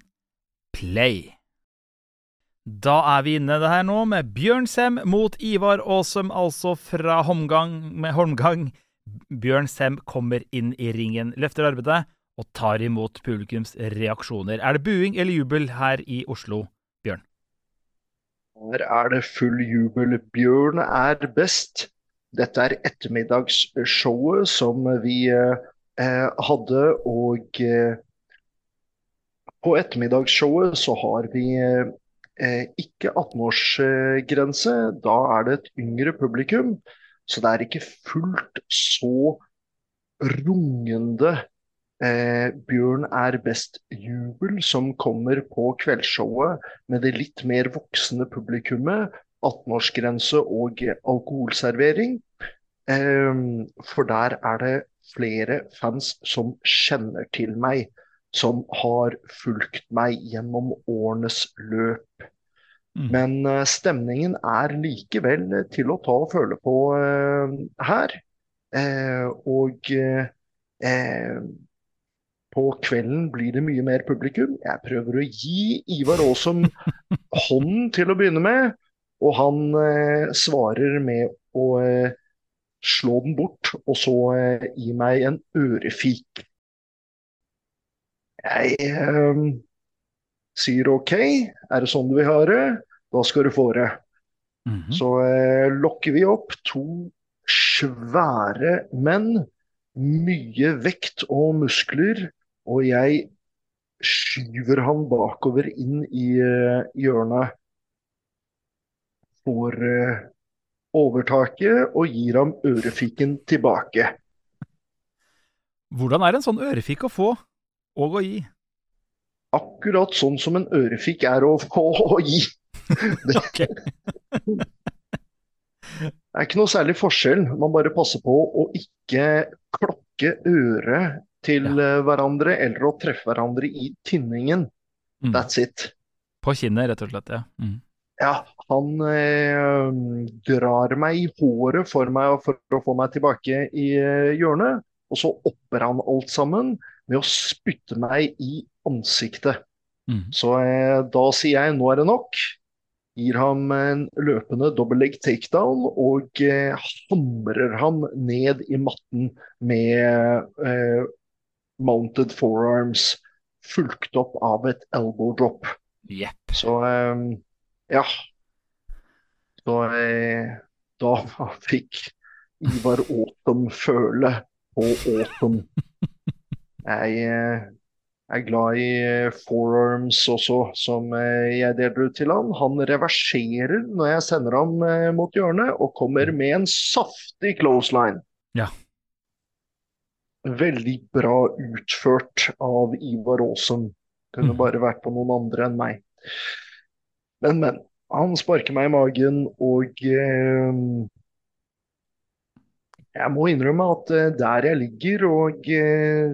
play. Da er vi inne det her nå med Bjørn mot Ivar Aasum, altså fra Holmgang med Holmgang. Bjørn kommer inn i ringen, løfter arbeidet og tar imot publikums reaksjoner. Er det buing eller jubel her i Oslo, Bjørn? Her er det full jubel. Bjørn er best. Dette er ettermiddagsshowet som vi eh, hadde, og eh, på ettermiddagsshowet så har vi eh, ikke 18-årsgrense. Da er det et yngre publikum. Så det er ikke fullt så rungende eh, Bjørn er best-jubel som kommer på kveldsshowet med det litt mer voksne publikummet. 18-årsgrense og alkoholservering. Eh, for der er det flere fans som kjenner til meg som har fulgt meg gjennom årenes løp. Mm. Men uh, stemningen er likevel til å ta og føle på uh, her. Uh, og på kvelden blir det mye mer publikum. Jeg prøver å gi Ivar Aasum [laughs] hånden til å begynne med, og han svarer med å slå den bort, og så gi meg en ørefik. Jeg eh, sier OK, er det sånn du vil ha det, da skal du få det. Mm -hmm. Så eh, lokker vi opp to svære menn, mye vekt og muskler, og jeg skyver han bakover inn i uh, hjørnet. Får uh, overtaket og gir ham ørefiken tilbake. Hvordan er en sånn ørefik å få? Og å gi. Akkurat sånn som en ørefik er å få å gi. [laughs] Det, det [laughs] er ikke noe særlig forskjell. Man bare passer på å ikke klokke øret til ja. Eh, hverandre eller å treffe hverandre i tinningen. Mm. That's it. På kinnet, rett og slett. Ja. Mm. Ja, han eh, drar meg i håret for meg for å få meg tilbake i eh, hjørnet. Og så opper han alt sammen med å spytte meg i ansiktet. Mm. Så eh, da sier jeg nå er det nok. Gir ham en løpende dobbeltlegg takedown og eh, hamrer ham ned i matten med eh, mounted forearms, fulgt opp av et elbow drop. Yep. Så eh, ja. Så eh, da [laughs] fikk Ivar Autumn føle på Autumn. [laughs] Jeg eh, er glad i eh, forearms også, som eh, jeg deler ut til han. Han reverserer når jeg sender ham mot hjørnet, og kommer med en saftig close line. Ja. Veldig bra utført av Ivar Aasen. Kunne mm. bare vært på noen andre enn meg. Men, men. Han sparker meg i magen, og eh, jeg må innrømme at der jeg ligger og eh,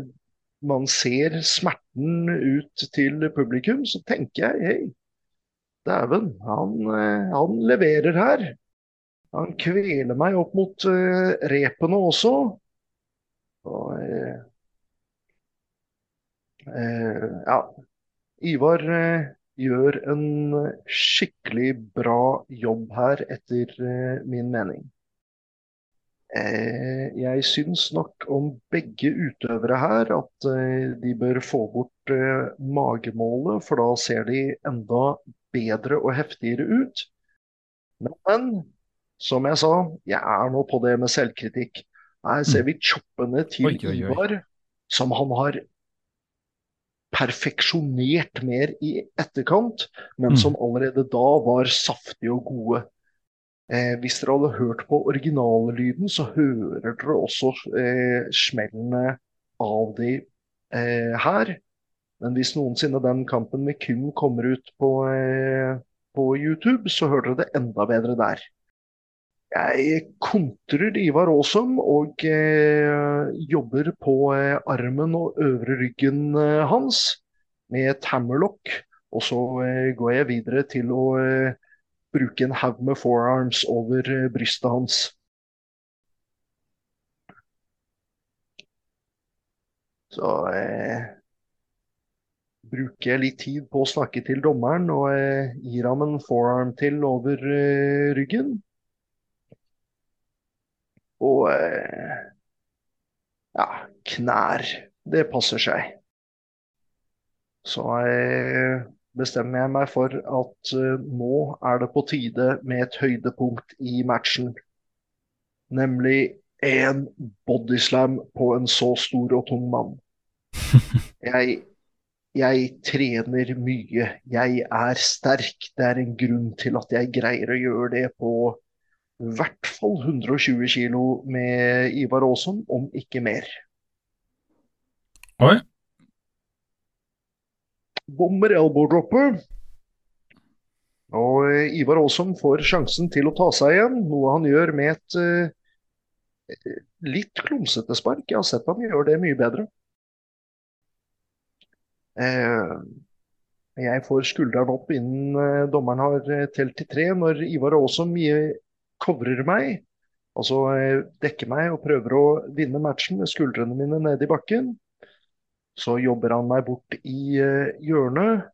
man ser smerten ut til publikum, så tenker jeg hei, dæven, han, eh, han, leverer her. Han kveler meg opp mot uh, repene også. Og, uh, uh, ja, Ivar gjør en skikkelig bra jobb her, etter min mening. Eh, jeg syns nok om begge utøvere her at eh, de bør få bort eh, magemålet, for da ser de enda bedre og heftigere ut. Men som jeg sa, jeg er nå på det med selvkritikk. Her ser vi choppene til oi, oi, oi. Ivar, som han har perfeksjonert mer i etterkant, men mm. som allerede da var saftige og gode. Eh, hvis dere hadde hørt på originallyden, så hører dere også eh, smellene av de eh, her. Men hvis noensinne den kampen med Kim kommer ut på, eh, på YouTube, så hører dere det enda bedre der. Jeg kontrer Ivar Aasum og eh, jobber på eh, armen og øvre ryggen hans med et hammerlock Og så går jeg videre til å eh, bruke en haug med forearms over eh, brystet hans. Så eh, bruker jeg litt tid på å snakke til dommeren og eh, gir ham en forearm til over eh, ryggen. Og eh, ja, knær. Det passer seg. Så eh, bestemmer jeg meg for at eh, nå er det på tide med et høydepunkt i matchen. Nemlig en bodyslam på en så stor og tung mann. [laughs] Jeg, jeg trener mye. Jeg er sterk. Det er en grunn til at jeg greier å gjøre det på i hvert fall 120 kilo med Ivar Aasen, om ikke mer. Oi. Bomber elbow-droppet. Og eh, Ivar Aasom får sjansen til å ta seg igjen, noe han gjør med et uh, litt klumsete spark. Jeg har sett ham gjøre det mye bedre. Uh, jeg får skulderen opp innen uh, dommeren har telt til tre, når Ivar Aasom covrer meg, altså dekker meg og prøver å vinne matchen med skuldrene mine nede i bakken. Så jobber han meg bort i uh, hjørnet,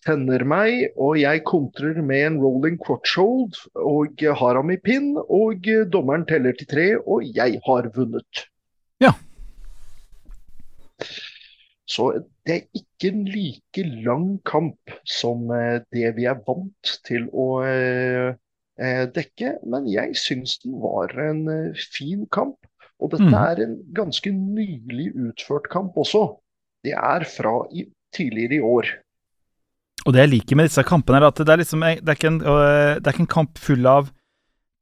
sender meg, og jeg kontrer med en rolling crotch hold og har ham i pinn. Og dommeren teller til tre, og jeg har vunnet. Ja. Så det er ikke en like lang kamp som uh, det vi er vant til å dekke, men jeg syns den var en fin kamp. Og dette Mm. er en ganske nylig utført kamp også. Det er fra i, tidligere i år. Og det jeg liker med disse kampene, er at det er, liksom, det er, ikke, en, øh, det er ikke en kamp full av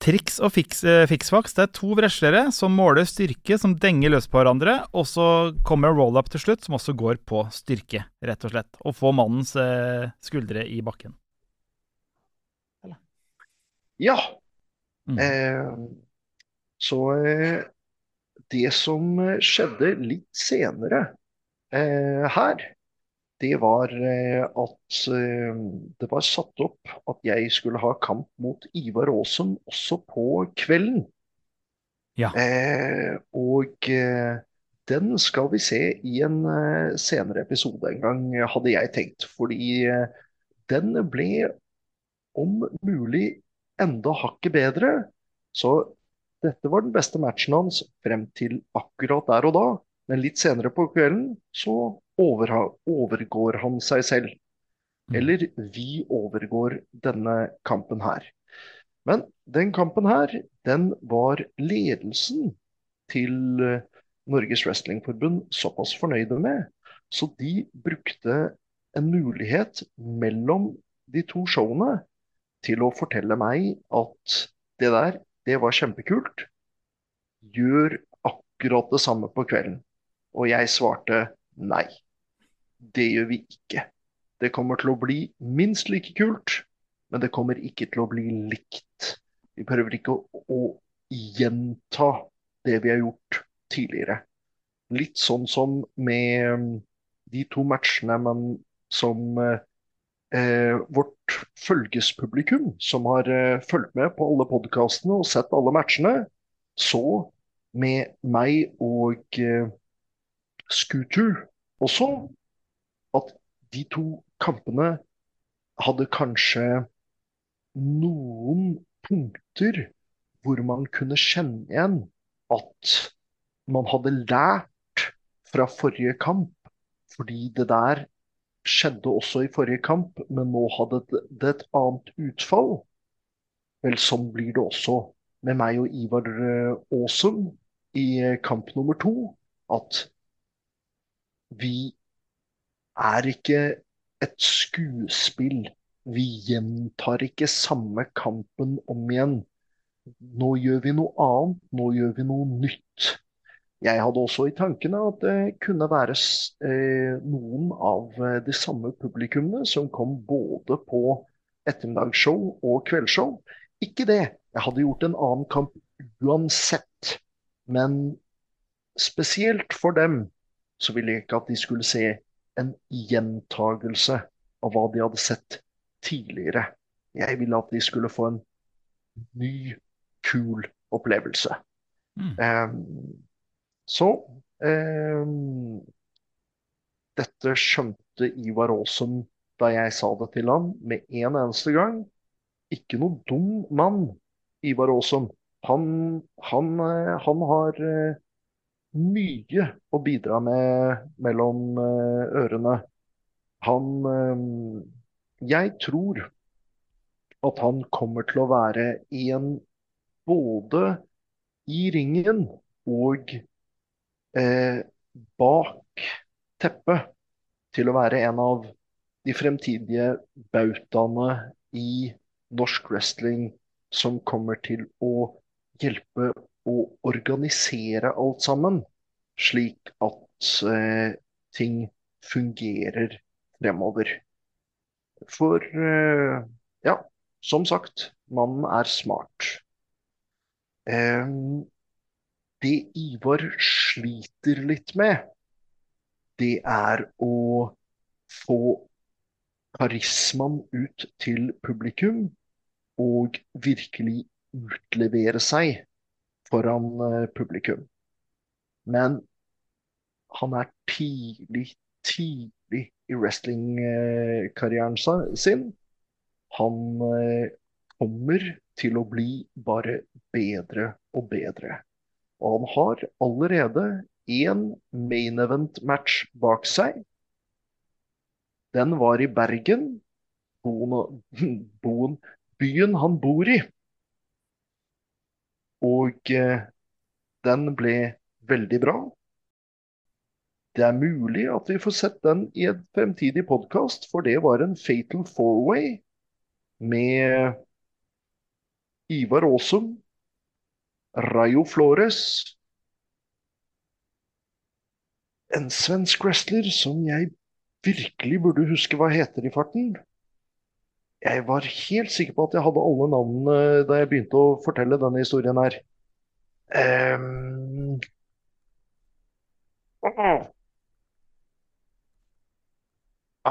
triks og fiks, øh, fiksfaks. Det er to wreslere som måler styrke, som denger løs på hverandre, og så kommer en roll-up til slutt, som også går på styrke, rett og slett. Og får mannens skuldre i bakken. Ja. Mm. Eh, så eh, det som eh, skjedde litt senere eh, her, det var eh, at eh, det var satt opp at jeg skulle ha kamp mot Ivar Aasen også på kvelden. Ja. Eh, og den skal vi se i en senere episode en gang, hadde jeg tenkt. Fordi den ble om mulig enda hakket bedre. Så dette var den beste matchen hans frem til akkurat der og da. Men litt senere på kvelden så overgår han seg selv. Mm. Eller vi overgår denne kampen her. Men den kampen her, den var ledelsen til eh, Norges Wrestlingforbund såpass fornøyde med, så de brukte en mulighet mellom de to showene til å fortelle meg at det der, det var kjempekult. Gjør akkurat det samme på kvelden. Og jeg svarte nei. Det gjør vi ikke. Det kommer til å bli minst like kult, men det kommer ikke til å bli likt. Vi prøver ikke å, å gjenta det vi har gjort tidligere. Litt sånn som med um, de to matchene men, som eh, vårt følgespublikum, som har eh, fulgt med på alle podkastene og sett alle matchene, så med meg og eh, Scooter også at de to kampene hadde kanskje noen punkter hvor man kunne kjenne igjen at man hadde lært fra forrige kamp. Fordi det der skjedde også i forrige kamp, men nå hadde det et annet utfall. Vel, sånn blir det også med meg og Ivar eh, Aasen i eh, kamp nummer to. At vi er ikke et skuespill. Vi gjentar ikke samme kampen om igjen. Nå gjør vi noe annet, nå gjør vi noe nytt. Jeg hadde også i tankene at det kunne være eh, noen av eh, de samme publikummene som kom både på ettermiddagsshow og kveldsshow. Ikke det. Jeg hadde gjort en annen kamp uansett. Men spesielt for dem så ville jeg ikke at de skulle se en gjentagelse av hva de hadde sett tidligere. Jeg ville at de skulle få en ny, kul opplevelse. Mm. Um, så eh, Dette skjønte Ivar Aasen da jeg sa det til ham med en eneste gang. Ikke noe dum mann, Ivar Aasen. Han, han, eh, han har eh, mye å bidra med mellom eh, ørene. Han Jeg tror at han kommer til å være en både i ringen og eh, bak teppet til å være en av de fremtidige bautaene i norsk wrestling som kommer til å hjelpe å organisere alt sammen, slik at eh, ting fungerer fremover. For eh, ja, som sagt, mannen er smart. Eh, det Ivar sliter litt med, det er å få karismaen ut til publikum og virkelig utlevere seg foran eh, publikum. Men han er tidlig, tidlig i wrestlingkarrieren sin. Han eh, kommer til å bli bare bedre og bedre. Og han har allerede én main event-match bak seg. Den var i Bergen, [laughs] byen han bor i. Og eh, den ble veldig bra. Det er mulig at vi får sett den i en fremtidig podkast, for det var en Fatal Four-Way med Ivar Aasum, Rayo Flores En svensk wrestler som jeg virkelig burde huske hva heter i farten. Jeg var helt sikker på at jeg hadde alle navnene da jeg begynte å fortelle denne historien her. Um... Ja,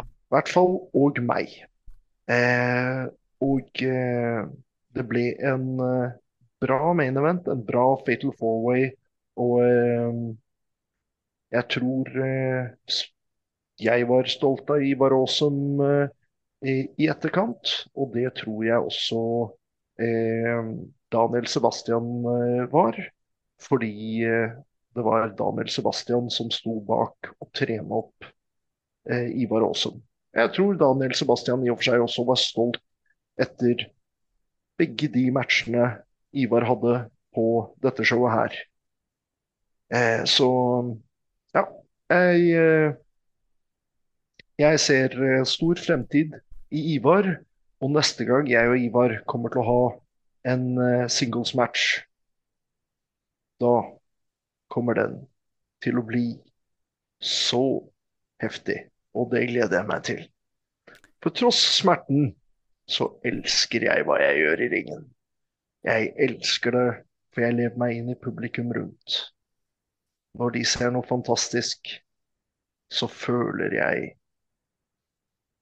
I hvert fall og meg. Uh, og uh, det ble en uh, bra main event, en bra Fatal Four-Way. Og jeg tror jeg var stolt av Ivar Aasen i etterkant. Og det tror jeg også eh, Daniel Sebastian eh, var. Fordi eh, det var Daniel Sebastian som sto bak og trena opp eh, Ivar Aasen. Jeg tror Daniel Sebastian i og for seg også var stolt etter begge de matchene Ivar hadde på dette showet her. Eh, så ja, jeg, eh, jeg ser stor fremtid i Ivar. Og neste gang jeg og Ivar kommer til å ha en uh, singles match, da kommer den til å bli så heftig. Og det gleder jeg meg til. For tross smerten så elsker jeg hva jeg gjør i ringen. Jeg elsker det, for jeg lever meg inn i publikum rundt. Når de ser noe fantastisk, så føler jeg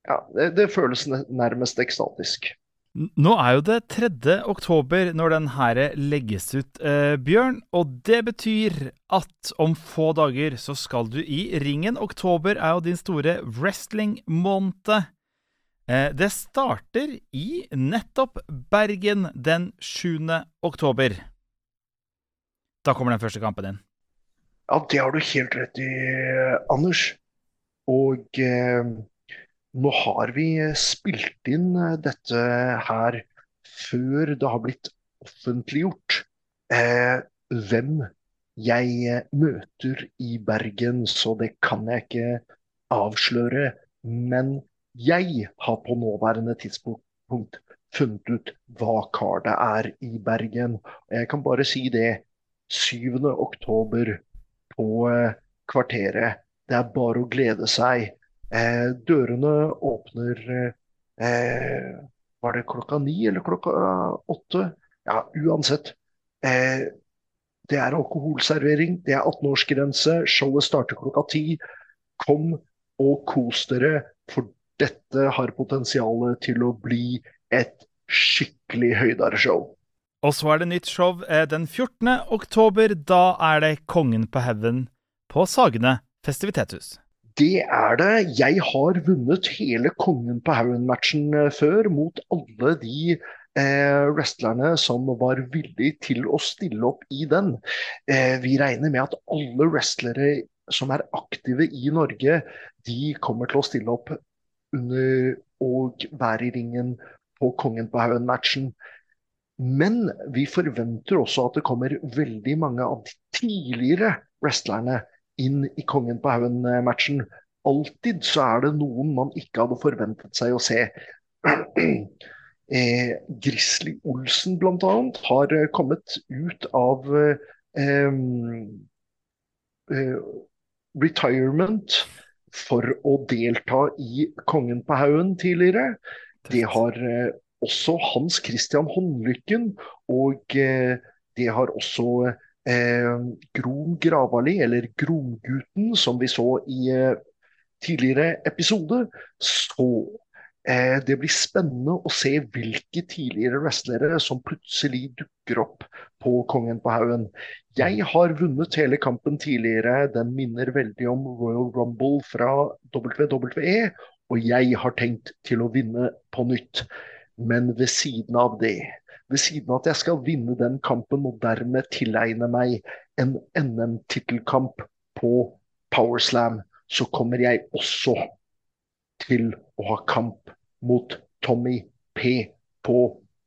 ja, det, det føles nærmest ekstatisk. Nå er jo det 3. oktober når den her legges ut, eh, Bjørn. Og det betyr at om få dager så skal du i ringen. Oktober er jo din store wrestling-måned. Eh, det starter i nettopp Bergen den 7. oktober. Da kommer den første kampen din. Ja, det har du helt rett i, Anders. Og eh, nå har vi spilt inn eh, dette her før det har blitt offentliggjort eh, hvem jeg eh, møter i Bergen, så det kan jeg ikke avsløre. Men jeg har på nåværende tidspunkt funnet ut hva kartet er i Bergen. Jeg kan bare si det. 7. oktober på eh, Kvarteret. Det er bare å glede seg. Eh, dørene åpner eh, Var det klokka ni eller klokka åtte? Ja, uansett. Eh, det er alkoholservering, det er 18-årsgrense, showet starter klokka ti. Kom og kos dere, for dette har potensial til å bli et skikkelig høydereshow. Og så er det nytt show eh, den 14. oktober. Da er det Kongen på haugen på Sagene festivitetshus. Det er det. Jeg har vunnet hele Kongen på haugen-matchen eh, før mot alle de eh, wrestlerne som var villige til å stille opp i den. Eh, vi regner med at alle wrestlere som er aktive i Norge, de kommer til å stille opp under og være i ringen på Kongen på haugen-matchen. Men vi forventer også at det kommer veldig mange av de tidligere wrestlerne inn i Kongen på haugen-matchen. Alltid så er det noen man ikke hadde forventet seg å se. [clears throat] Eh, Grizzly Olsen bl.a. har eh, kommet ut av eh, eh, retirement for å delta i Kongen på haugen tidligere. Det har eh, også Hans Christian Håndlykken, og eh, det har også Grom Gravali, eller Gromgutten, som vi så i tidligere episode. Så Eh, det blir spennende å se hvilke tidligere wrestlere som plutselig dukker opp på Kongen på haugen. Jeg har vunnet hele kampen tidligere. Den minner veldig om Royal Rumble fra WWE. Og jeg har tenkt til å vinne på nytt. Men ved siden av det, ved siden av at jeg skal vinne den kampen og dermed tilegne meg en NM-tittelkamp på Powerslam, så kommer jeg også til å ha kamp mot Tommy P på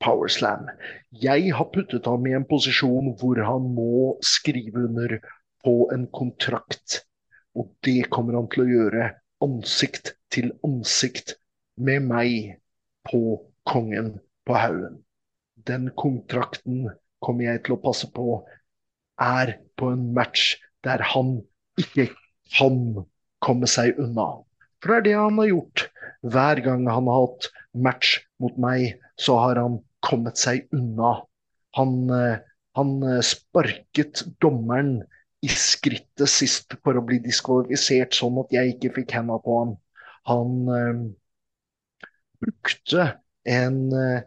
Powerslam. Jeg har puttet ham i en posisjon hvor han må skrive under på en kontrakt. Og det kommer han til å gjøre ansikt til ansikt med meg på Kongen på haugen. Den kontrakten kommer jeg til å passe på er på en match der han ikke kan komme seg unna. For det er det han har gjort. Hver gang han har hatt match mot meg, så har han kommet seg unna. Han, eh, han eh, sparket dommeren i skrittet sist for å bli diskvalifisert, sånn at jeg ikke fikk henda på ham. Han øh, brukte en øh,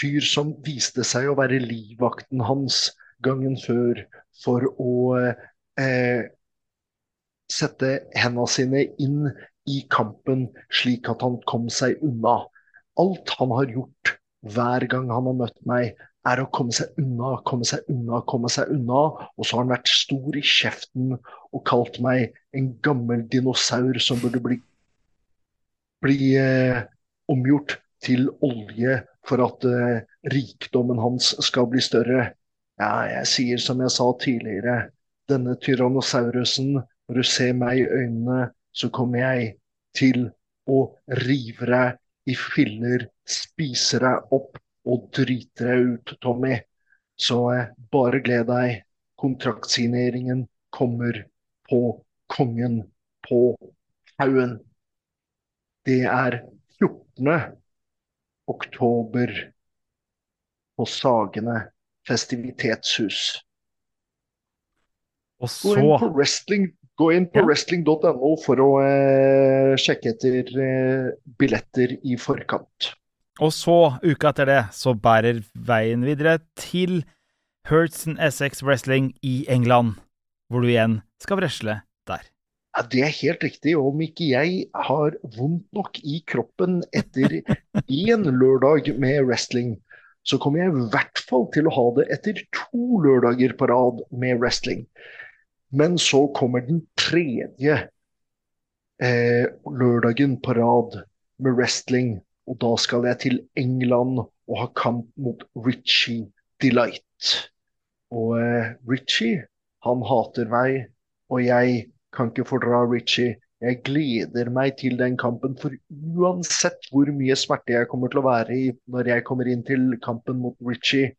fyr som viste seg å være livvakten hans gangen før, for å eh, sette hendene sine inn i kampen, slik at han kom seg unna. Alt han har gjort hver gang han har møtt meg, er å komme seg unna, komme seg unna, komme seg unna. Og så har han vært stor i kjeften og kalt meg en gammel dinosaur som burde bli, bli eh, omgjort til olje for at eh, rikdommen hans skal bli større. Ja, jeg sier som jeg sa tidligere, denne tyrannosaurusen når du ser meg i øynene, så kommer jeg til å rive deg i filler, spise deg opp og drite deg ut, Tommy. Så eh, bare gled deg. Kontraktsigneringen kommer på Kongen på haugen. Det er 14. oktober på Sagene festivitetshus. Og så Gå inn på wrestling Gå inn på Ja. wrestling.no for å eh, sjekke etter eh, billetter i forkant. Og så, uka etter det, så bærer veien videre til Hertzen Essex Wrestling i England, hvor du igjen skal wrestle der. Ja, det er helt riktig. Om ikke jeg har vondt nok i kroppen etter [laughs] én lørdag med wrestling, så kommer jeg i hvert fall til å ha det etter to lørdager på rad med wrestling. Men så kommer den tredje eh, lørdagen på rad med wrestling, og da skal jeg til England og ha kamp mot Richie Delight. Og eh, Richie, han hater meg, og jeg kan ikke fordra Richie. Jeg gleder meg til den kampen, for uansett hvor mye smerte jeg kommer til å være i når jeg kommer inn til kampen mot Richie,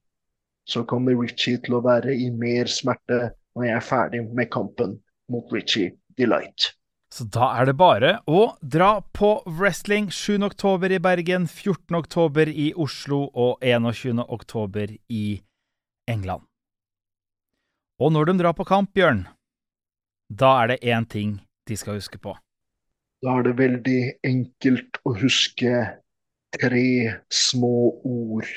så kommer Richie til å være i mer smerte når jeg er ferdig med kampen mot Richie Delight. Så da er det bare å dra på wrestling 7. oktober i Bergen, 14. oktober i Oslo og 21. oktober i England. Og når de drar på kamp, Bjørn, da er det én ting de skal huske på. Da er det veldig enkelt å huske tre små ord.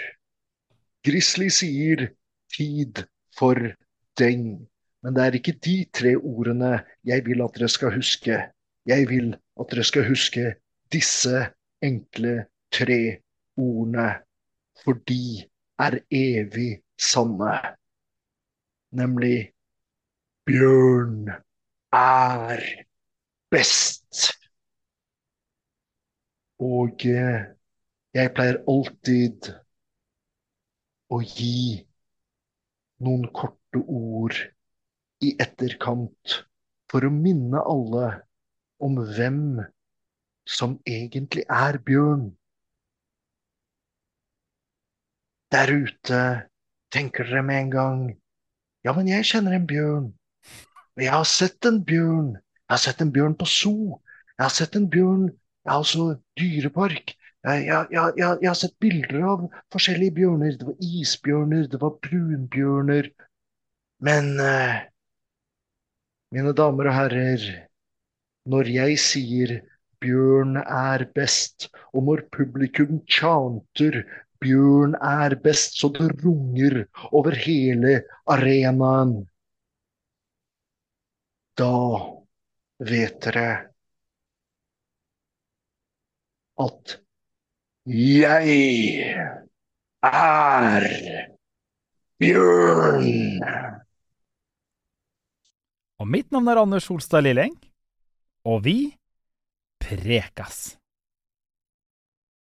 Grizzly sier 'tid for deng'. Men det er ikke de tre ordene jeg vil at dere skal huske. Jeg vil at dere skal huske disse enkle tre ordene, for de er evig sanne. Nemlig Bjørn er best. Og eh, jeg pleier alltid å gi noen korte ord i etterkant for å minne alle om hvem som egentlig er bjørn. Der ute tenker dere med en gang Ja, men jeg kjenner en bjørn. Jeg har sett en bjørn. Jeg har sett en bjørn på zoo. Jeg har sett en bjørn Jeg har også dyrepark. Jeg, jeg, jeg, jeg, har sett bilder av forskjellige bjørner. Det var isbjørner, det var brunbjørner. Men uh, mine damer og herrer, når jeg sier bjørn er best, og når publikum chanter bjørn er best, så det runger over hele arenaen, da vet dere at jeg er bjørn. Og mitt navn er Anders Solstad Lilleng, og vi prekas.